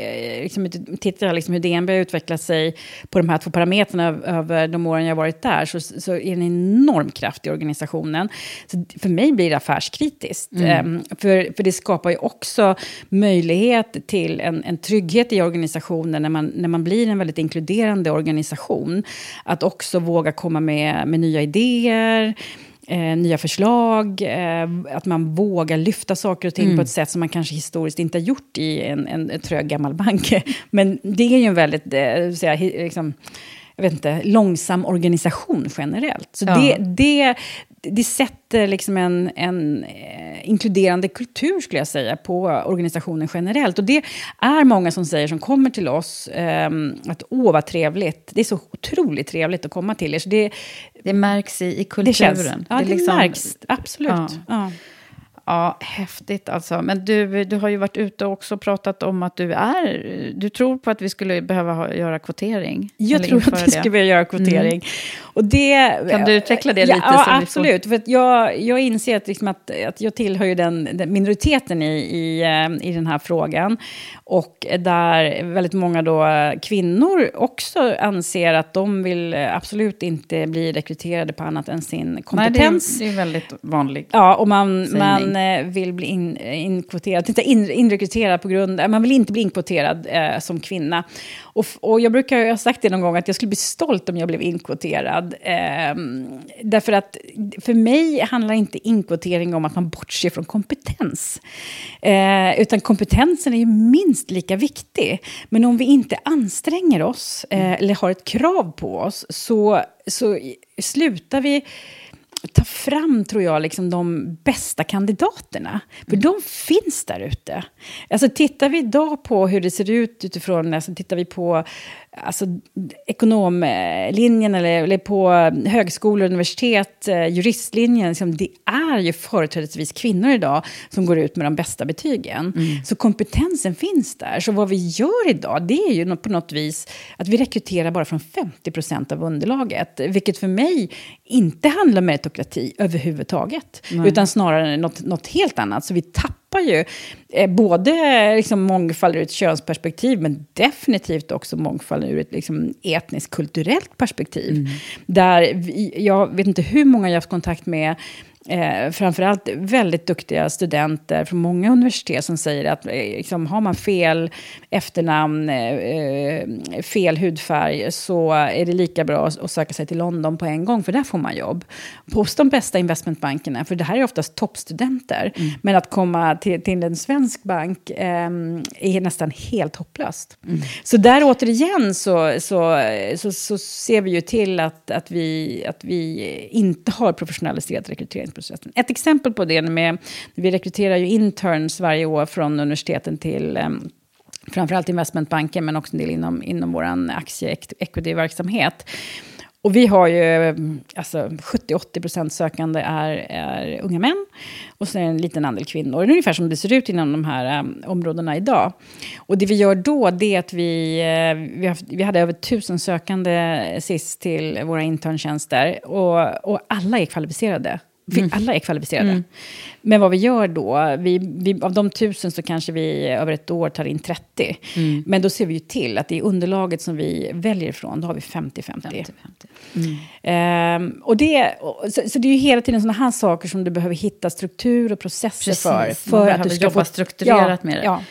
liksom, tittar liksom hur DNB har utvecklat sig på de här två parametrarna över de åren jag varit där. Så, så är det en enorm kraft i organisationen. Så för mig blir det affärskritiskt. Mm. Um, för, för det skapar ju också möjlighet till en, en trygghet i organisationen när man, när man blir en väldigt inkluderande organisation. Att också våga komma med, med nya idéer. Eh, nya förslag, eh, att man vågar lyfta saker och ting mm. på ett sätt som man kanske historiskt inte har gjort i en, en, en trög gammal bank. Men det är ju en väldigt, eh, säga, liksom, jag vet inte, långsam organisation generellt. Så ja. det, det, det sätter liksom en, en eh, inkluderande kultur, skulle jag säga, på organisationen generellt. Och det är många som säger, som kommer till oss, eh, att åh vad trevligt, det är så otroligt trevligt att komma till er. Så det, det märks i, i kulturen. Det känns, ja, det, det liksom, märks, absolut. Ja. Ja. Ja, häftigt alltså. Men du, du har ju varit ute och också pratat om att du är... Du tror på att vi skulle behöva ha, göra kvotering? Jag tror att vi skulle behöva göra kvotering. Mm. Och det, kan du utveckla det lite? Ja, absolut. Får... För jag, jag inser att, liksom att, att jag tillhör ju den, den minoriteten i, i, eh, i den här frågan. Och där väldigt många då kvinnor också anser att de vill absolut inte bli rekryterade på annat än sin kompetens. Nej, det, är, det är väldigt vanligt. Ja, och man, man man eh, vill bli in, inkvoterad, inte in, inrekryterad på grund, man vill inte bli inkvoterad eh, som kvinna. Och, och jag brukar jag har sagt det någon gång att jag skulle bli stolt om jag blev inkvoterad. Eh, därför att för mig handlar inte inkvotering om att man bortser från kompetens. Eh, utan kompetensen är ju minst lika viktig. Men om vi inte anstränger oss eh, eller har ett krav på oss så, så slutar vi ta fram, tror jag, liksom de bästa kandidaterna. För mm. de finns där ute. Alltså, tittar vi idag på hur det ser ut utifrån, alltså, tittar vi på alltså, ekonomlinjen eller, eller på högskolor och universitet, eh, juristlinjen, liksom, det är ju företrädesvis kvinnor idag som går ut med de bästa betygen. Mm. Så kompetensen finns där. Så vad vi gör idag, det är ju på något vis att vi rekryterar bara från 50 procent av underlaget. Vilket för mig inte handlar om meritokrati överhuvudtaget. Nej. Utan snarare något, något helt annat. Så vi tappar skapar ju eh, både liksom, mångfald ur ett könsperspektiv, men definitivt också mångfald ur ett liksom, etniskt kulturellt perspektiv. Mm. Där vi, jag vet inte hur många jag har haft kontakt med eh, framförallt väldigt duktiga studenter från många universitet som säger att eh, liksom, har man fel efternamn, eh, eh, fel hudfärg så är det lika bra att söka sig till London på en gång, för där får man jobb. Hos de bästa investmentbankerna, för det här är oftast toppstudenter. Mm. Men att komma till, till en svensk bank eh, är nästan helt hopplöst. Mm. Så där återigen så, så, så, så, ser vi ju till att, att, vi, att vi inte har professionaliserat rekrytering processen. Ett exempel på det med, vi rekryterar ju interns varje år från universiteten till um, framförallt investmentbanken, men också en del inom, inom vår aktie-equity-verksamhet. Och vi har ju, alltså 70-80% sökande är, är unga män. Och sen en liten andel kvinnor. Det är ungefär som det ser ut inom de här um, områdena idag. Och det vi gör då, det är att vi, uh, vi, haft, vi hade över tusen sökande sist till våra interntjänster. Och, och alla är kvalificerade. Mm. Alla är kvalificerade. Mm. Men vad vi gör då, vi, vi, av de tusen så kanske vi över ett år tar in 30. Mm. Men då ser vi ju till att i underlaget som vi väljer ifrån, då har vi 50-50. Mm. Ehm, och det, så, så, det är ju hela tiden sådana här saker som du behöver hitta struktur och processer Precis. för. För att du ska jobba få, strukturerat ja, med det. Ja.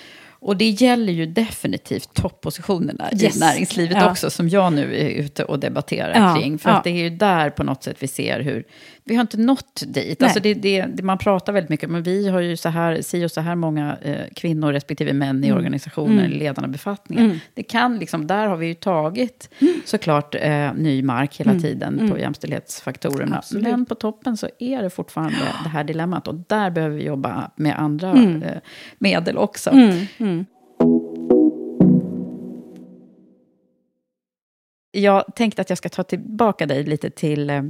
Och det gäller ju definitivt toppositionerna yes. i näringslivet ja. också, som jag nu är ute och debatterar ja. kring. För att det är ju där på något sätt vi ser hur, vi har inte nått dit. Alltså det, det, det, man pratar väldigt mycket men vi har ju så här, si och så här många eh, kvinnor respektive män i mm. organisationer, mm. ledande befattningar. Mm. Det kan liksom, där har vi ju tagit mm. såklart eh, ny mark hela mm. tiden på mm. jämställdhetsfaktorerna. Absolut. Men på toppen så är det fortfarande det här dilemmat och där behöver vi jobba med andra eh, medel också. Jag tänkte att jag ska ta tillbaka dig lite till eh,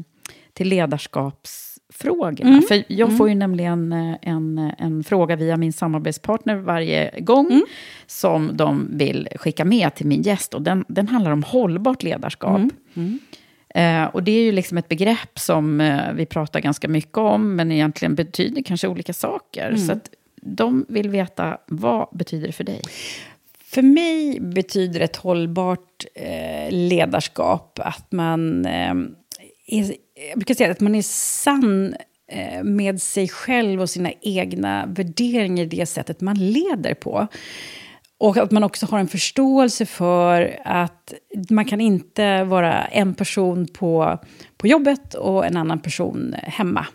till ledarskapsfrågorna. Mm. För jag mm. får ju nämligen eh, en, en fråga via min samarbetspartner varje gång mm. som de vill skicka med till min gäst. Och den, den handlar om hållbart ledarskap. Mm. Mm. Eh, och det är ju liksom ett begrepp som eh, vi pratar ganska mycket om, men egentligen betyder kanske olika saker. Mm. Så att de vill veta, vad betyder det för dig? För mig betyder ett hållbart eh, ledarskap att man eh, är, jag brukar säga att man är sann eh, med sig själv och sina egna värderingar i det sättet man leder på. Och att man också har en förståelse för att man kan inte vara en person på, på jobbet och en annan person hemma.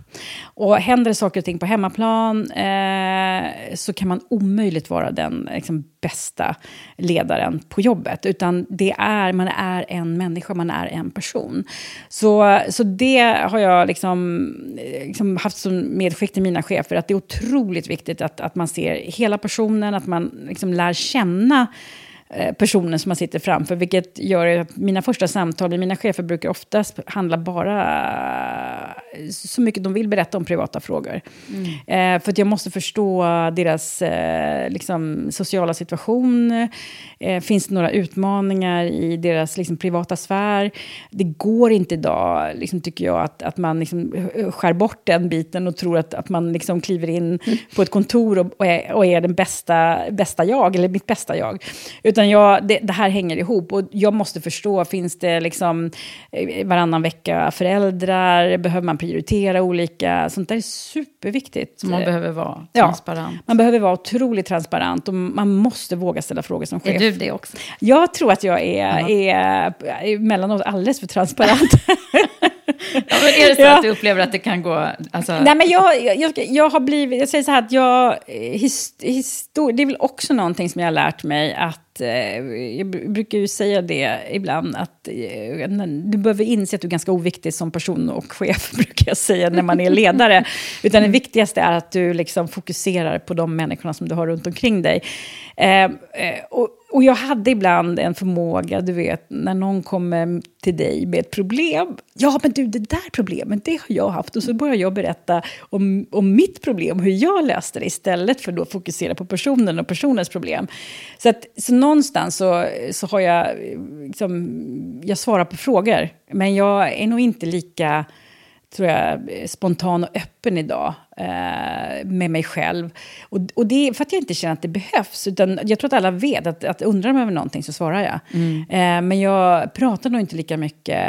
Och händer det saker och ting på hemmaplan eh, så kan man omöjligt vara den liksom, bästa ledaren på jobbet. Utan det är, man är en människa, man är en person. Så, så det har jag liksom, eh, liksom haft som medskick till mina chefer, att det är otroligt viktigt att, att man ser hela personen, att man liksom lär känna personen som man sitter framför. Vilket gör att mina första samtal med mina chefer brukar oftast handla bara så mycket de vill berätta om privata frågor. Mm. Eh, för att jag måste förstå deras eh, liksom, sociala situation. Eh, finns det några utmaningar i deras liksom, privata sfär? Det går inte idag, liksom, tycker jag, att, att man liksom, skär bort den biten och tror att, att man liksom, kliver in mm. på ett kontor och, och, är, och är den bästa, bästa jag, eller mitt bästa jag. Utan Utan jag, det, det, här hänger ihop och jag måste förstå, finns det liksom eh, varannan vecka föräldrar? Behöver man prioritera olika? Sånt där är superviktigt. Man behöver vara ja, transparent? man behöver vara otroligt transparent och man måste våga ställa frågor som chef. Är du det också? Jag tror att jag är, är emellanåt alldeles för transparent. Ja, men är det så ja. att du upplever att det kan gå... Alltså... Nej, men jag, jag, jag har blivit... Jag säger så här att jag... His, histor, det är väl också någonting som jag har lärt mig att... Eh, jag brukar ju säga det ibland att eh, du behöver inse att du är ganska oviktig som person och chef, brukar jag säga när man är ledare. Utan det viktigaste är att du liksom fokuserar på de människorna som du har runt omkring dig. Eh, eh och, och jag hade ibland en förmåga, du vet, när någon kommer till dig med ett problem. Ja, men du, det där problemet, det har jag haft. Och så börjar jag berätta om, om mitt problem, hur jag löste det, istället för att fokusera på personen och personens problem. Så, att, så någonstans så, så har jag, liksom, jag svarar på frågor, men jag är nog inte lika tror jag, spontan och öppen idag med mig själv. Och, och det är för att jag inte känner att det behövs. Utan jag tror att alla vet att, att undrar de över någonting så svarar jag. Mm. Eh, men jag pratar nog inte lika mycket.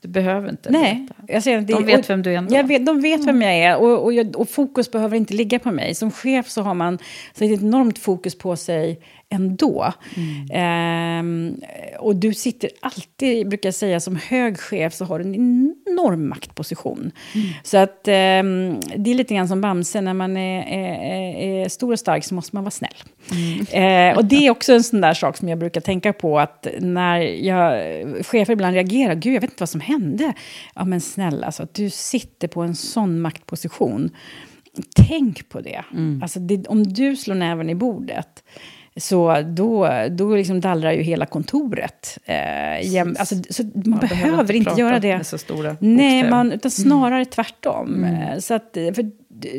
Du behöver inte Nej. Jag säger, det, de vet vem du är ändå. Jag vet, de vet vem jag är och, och, jag, och, fokus behöver inte ligga på mig. Som chef så har man så ett enormt fokus på sig ändå. Mm. Eh, och du sitter alltid, brukar jag säga, som hög chef så har du en enorm maktposition. Mm. Så att eh, det är lite grann som Bamse, när man är, är, är, stor och stark så måste man vara snäll. Mm. Eh, och det är också en sån där sak som jag brukar tänka på, att när jag, chefer ibland reagerar, gud jag vet inte vad som hände. Ja men snälla, alltså, du sitter på en sån maktposition. Tänk på det. Mm. Alltså, det, om du slår näven i bordet, så då, då liksom dallrar ju hela kontoret. Eh, jäm, alltså, så man, man behöver, behöver inte, göra det. Med så stora Nej, man, utan snarare mm. tvärtom. Mm. Så att, för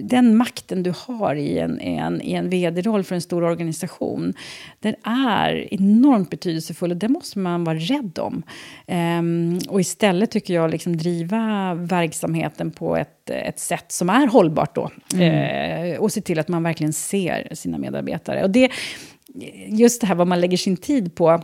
den makten du har i en, en, i en vd-roll för en stor organisation, den är enormt betydelsefull och det måste man vara rädd om. Um, och istället tycker jag liksom driva verksamheten på ett, ett sätt som är hållbart då. Mm. Uh, och se till att man verkligen ser sina medarbetare. Och det, just det här vad man lägger sin tid på.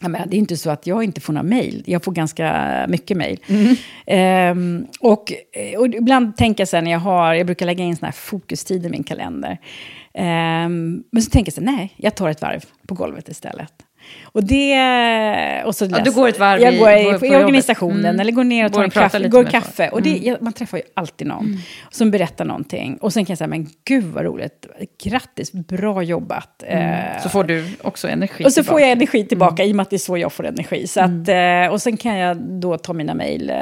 Ja, men det är inte så att jag inte får några mejl. Jag får ganska mycket mejl. Mm. Um, och, och ibland tänker jag så här, när jag har, jag brukar lägga in såna här fokustid i min kalender. Um, men så tänker jag så här, nej, jag tar ett varv på golvet istället. Och det... Och så ja, du går ett varv jag går i, på, i organisationen mm. eller går ner och tar en kaffe. Går kaffe. Och det, mm. jag, man träffar ju alltid någon mm. som berättar någonting. Och sen kan jag säga, men gud vad roligt. Grattis, bra jobbat. Mm. så får du också energi Och så tillbaka. får jag energi tillbaka, mm. i och med att det är så jag får energi. Så att, mm. eh, och sen kan jag då ta mina mejl eh,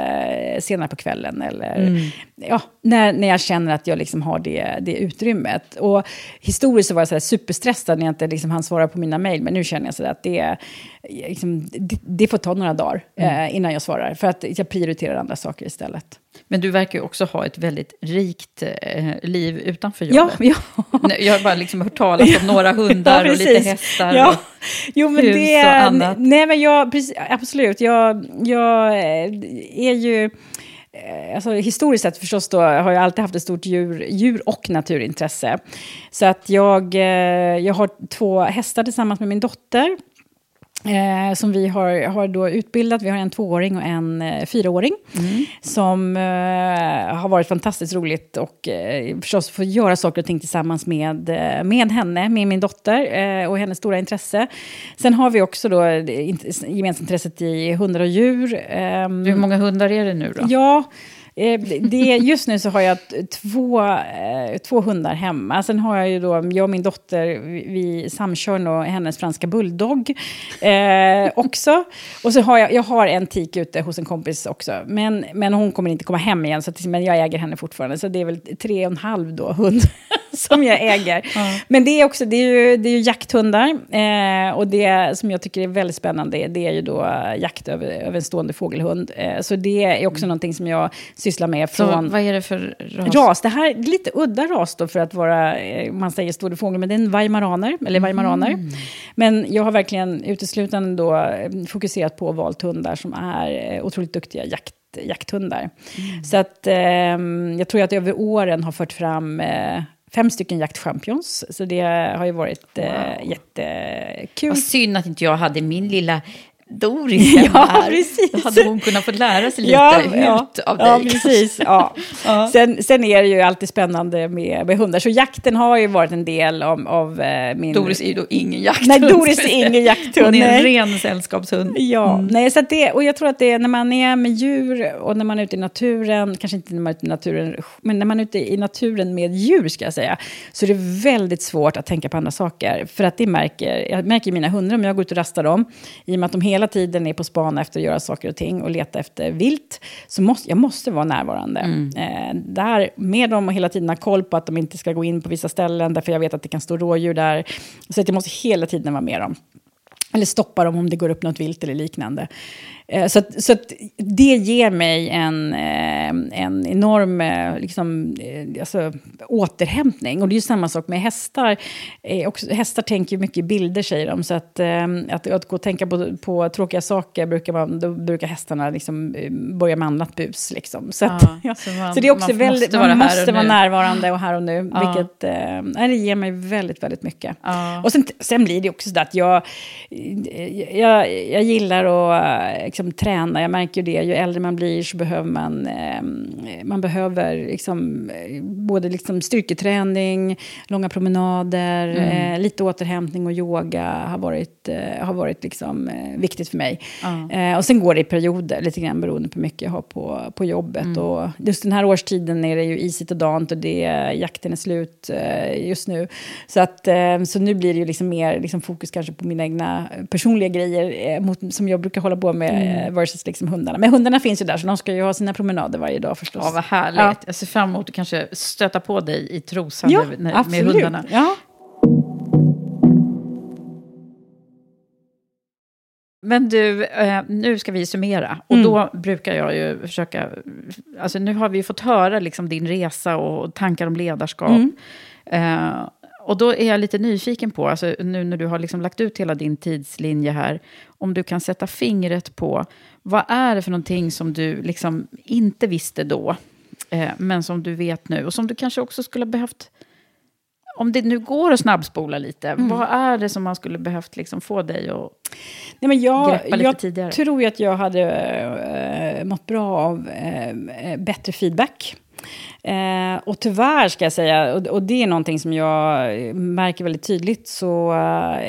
senare på kvällen. Eller ja, när, när jag känner att jag liksom har det, det utrymmet. Och historiskt så var jag så superstressad när jag inte liksom hann svara på mina mejl. Men nu känner jag så att det, liksom, det, det, får ta några dagar mm. eh, innan jag svarar. För att jag prioriterar andra saker istället. Men du verkar ju också ha ett väldigt rikt eh, liv utanför jobbet. Ja, ja. Jag har bara liksom hört talas om några hundar ja, och lite hästar ja. och jo, men hus det, och annat. Nej, men jag, precis, absolut. Jag, jag eh, är ju... Eh, alltså, historiskt sett förstås då, har jag alltid haft ett stort djur, djur och naturintresse. Så att jag, eh, jag har två hästar tillsammans med min dotter. Eh, som vi har, har då utbildat. Vi har en tvååring och en eh, fyraåring. Mm. Som eh, har varit fantastiskt roligt och eh, förstås få göra saker och ting tillsammans med, eh, med henne, med min dotter eh, och hennes stora intresse. Sen har vi också då gemensamt intresset i hundar och djur. Ehm, Hur många hundar är det nu då? Ja, Eh, Eh, det, just nu så har jag två, eh, två hundar hemma. Sen har jag ju då, jag och min dotter, vi samkör nog hennes franska bulldog eh, också. Och så har jag, jag har en tik ute hos en kompis också. Men, men hon kommer inte komma hem igen, så att, men jag äger henne fortfarande. Så det är väl tre och en halv då, hund som jag äger. Mm. Men det är också, det är ju, det är ju jakthundar. Eh, och det som jag tycker är väldigt spännande, det är ju då jakt över, över en stående fågelhund. Eh, så det är också mm. någonting som jag sysslar med. Från, så vad är det för ras? ras? Det här är lite udda ras då för att vara, eh, man säger stående fågel, men det är en weimaraner, eller weimaraner. Mm. Men jag har verkligen uteslutande då eh, fokuserat på valt hundar som är eh, otroligt duktiga jakt jakthundar. Mm. Så att eh, jag tror att jag över åren har fört fram eh, fem stycken jaktchampions. Så det har ju varit eh, jättekul. Vad synd att inte jag hade min lilla Doris hemma Ja, här. precis. Då hade hon kunnat få lära sig lite Ja, ut ja, av dig. ja, precis. Ja. Sen, sen är det ju alltid spännande med, med hundar. Så jakten har ju varit en del av, av eh, min... Doris är ju då ingen jakthund. Nej, Doris är ingen jakthund. Hon är en ren sällskapshund. Ja, nej, så det, och jag tror att det är när man är med djur och när man är ute i naturen, kanske inte när man är ute i naturen, men när man är ute i naturen med djur ska jag säga, så är det väldigt svårt att tänka på andra saker. För att det märker, jag märker mina hundar om jag går ut och rastar dem, i och med att de hela tiden är på span efter att göra saker och ting och leta efter vilt, så måste jag måste vara närvarande. Eh, där med dem och hela tiden ha koll på att de inte ska gå in på vissa ställen, därför jag vet att det kan stå rådjur där. Så att jag måste hela tiden vara med dem. Eller stoppa dem om det går upp något vilt eller liknande. Eh, Så, att, så att det ger mig en, eh, en enorm eh, liksom, alltså, återhämtning. Och det är ju samma sak med hästar. Också, hästar tänker mycket bilder, säger de. Så att, att, att gå och tänka på, på tråkiga saker, brukar man, då brukar hästarna liksom, börja med annat bus. Liksom. Så, att, Ja, ja, så man- så det är också man väldigt, måste vara man måste vara närvarande och här och nu. Ja. Vilket eh, det ger mig väldigt, väldigt mycket. Och sen, sen blir det också så att jag, jag, jag gillar att eh, liksom, träna. Jag märker ju det, ju äldre man blir så behöver man, eh, man behöver liksom, eh, både liksom styrketräning, långa promenader, Mm. eh, lite återhämtning och yoga har varit, eh, har varit liksom, eh, viktigt för mig. Eh, och sen går det i perioder, lite grann beroende på hur mycket jag har på, på jobbet. Mm. Och just den här årstiden är det ju isigt och dant och det, jakten är slut just nu. Så, att, så nu blir det ju liksom mer liksom fokus kanske på mina egna personliga grejer mot, som jag brukar hålla på med Mm. eh, versus liksom hundarna. Men hundarna finns ju där så de ska ju ha sina promenader varje dag förstås. Ja, vad härligt. Ja. Jag ser fram emot att kanske stöta på dig i Trosa Ja, med absolut. hundarna. Ja. Men du, eh, nu ska vi summera. Och Mm. då brukar jag ju försöka... Alltså nu har vi fått höra liksom din resa och tankar om ledarskap. Mm. Och då är jag lite nyfiken på, alltså nu när du har liksom lagt ut hela din tidslinje här, om du kan sätta fingret på, vad är det för någonting som du liksom inte visste då, eh, men som du vet nu, och som du kanske också skulle ha behövt om det nu går att snabbspola lite, Mm. vad är det som man skulle behövt liksom få dig att Nej, men jag, greppa lite jag tidigare? tror ju att jag hade äh, mått bra av eh, bättre feedback. Eh, och tyvärr ska jag säga, och, och det är någonting som jag märker väldigt tydligt, så eh,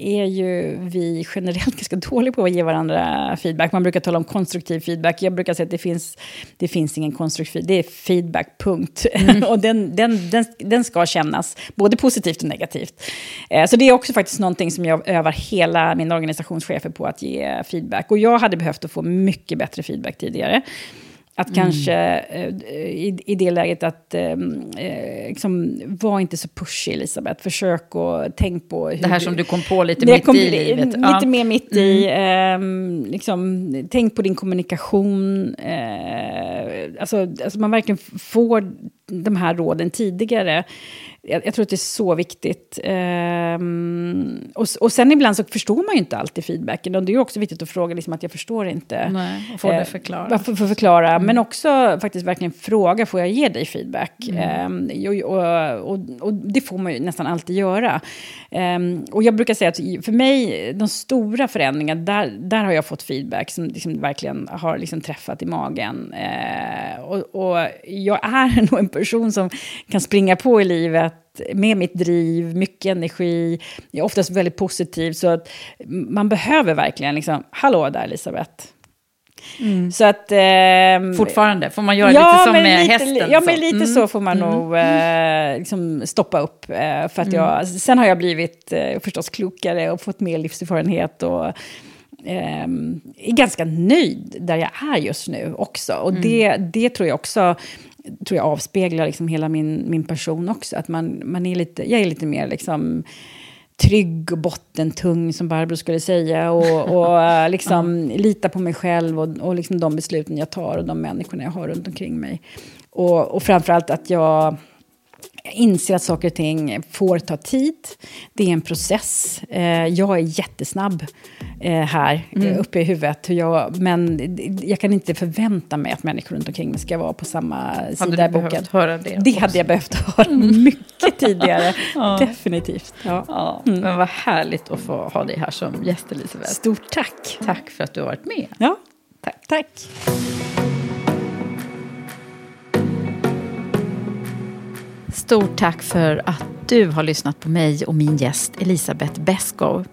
är ju vi generellt ganska dåliga på att ge varandra feedback. Man brukar tala om konstruktiv feedback. Jag brukar säga att det finns, det finns ingen konstruktiv det är feedback, punkt. och den, den, den, den ska kännas, både positivt och negativt. Eh, så det är också faktiskt någonting som jag övar hela mina organisationschefer på att ge feedback. Och jag hade behövt att få mycket bättre feedback tidigare. Att Mm. kanske eh, i, i det läget att, eh, eh, liksom, var inte så pushig Elisabeth. Försök och tänk på hur Det här som du kom på lite mitt kom- i livet. Lite Ja. Mm. mer mitt i. ehm, liksom, tänk på din kommunikation. Eh, alltså, alltså man verkligen får de här råden tidigare. Jag, jag tror att det är så viktigt. Ehm, och, och sen ibland så förstår man ju inte alltid feedbacken. Och det är ju också viktigt att fråga liksom, att jag förstår inte. Nej, och få det Eh, förklarat. vad- Få, få förklara, men också faktiskt verkligen fråga, får jag ge dig feedback? Mm. Ehm, och, och, och, det får man ju nästan alltid göra. Ehm, och jag brukar säga att för mig, de stora förändringarna, där, där har jag fått feedback som liksom verkligen har liksom träffat i magen. Eh, och, och jag är nog en person som kan springa på i livet med mitt driv, mycket energi, jag är oftast väldigt positiv. Så att man behöver verkligen liksom, hallå där Elisabeth. Så att... ehm, Fortfarande, får man göra lite som med lite, hästen? Ja, så? men lite Mm. så får man nog eh, liksom stoppa upp. Eh, för att jag, sen har jag blivit eh, förstås klokare och fått mer livserfarenhet. Och, ehm, är ganska nöjd där jag är just nu också. Och det, det tror jag också tror jag avspeglar liksom hela min, min person också. Att man, man är lite, jag är lite mer liksom trygg och bottentung, som Barbro skulle säga. Och, och eh, liksom lita på mig själv och, och liksom de besluten jag tar och de människorna jag har runt omkring mig. Och, och framförallt att jag jag inser att saker och ting får ta tid. Det är en process. Eh, jag är jättesnabb eh, här mm. uppe i huvudet. Jag, men jag kan inte förvänta mig att människor runt omkring mig ska vara på samma hade sida i boken. Höra det? Det också? hade jag behövt höra mycket tidigare. ja. Definitivt. Ja. ja. Mm. Men vad härligt att få ha dig här som gäst, Elisabeth. Stort tack. Tack för att du har varit med. Ja, tack. tack. Stort tack för att du har lyssnat på mig och min gäst Elisabeth Beskow.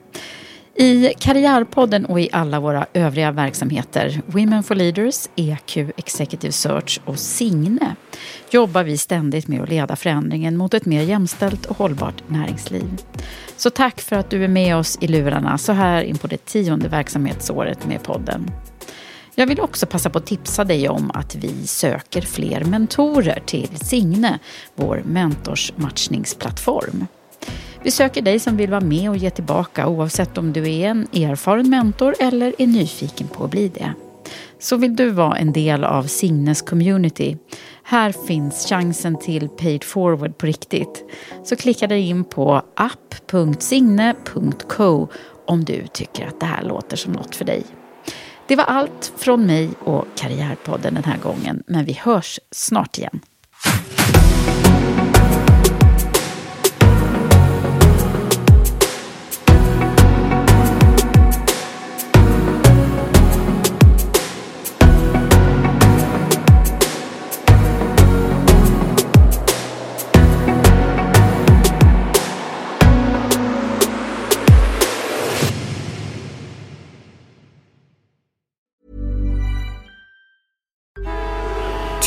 I Karriärpodden och i alla våra övriga verksamheter, Women for Leaders, EQ Executive Search och Signe, jobbar vi ständigt med att leda förändringen mot ett mer jämställt och hållbart näringsliv. Så tack för att du är med oss i lurarna så här in på det tionde verksamhetsåret med podden. Jag vill också passa på att tipsa dig om att vi söker fler mentorer till Signe, vår mentorsmatchningsplattform. Vi söker dig som vill vara med och ge tillbaka oavsett om du är en erfaren mentor eller är nyfiken på att bli det. Så vill du vara en del av Signes community här finns chansen till paid forward på riktigt. Så klicka dig in på app.signe.co om du tycker att det här låter som något för dig. Det var allt från mig och Karriärpodden den här gången, men vi hörs snart igen.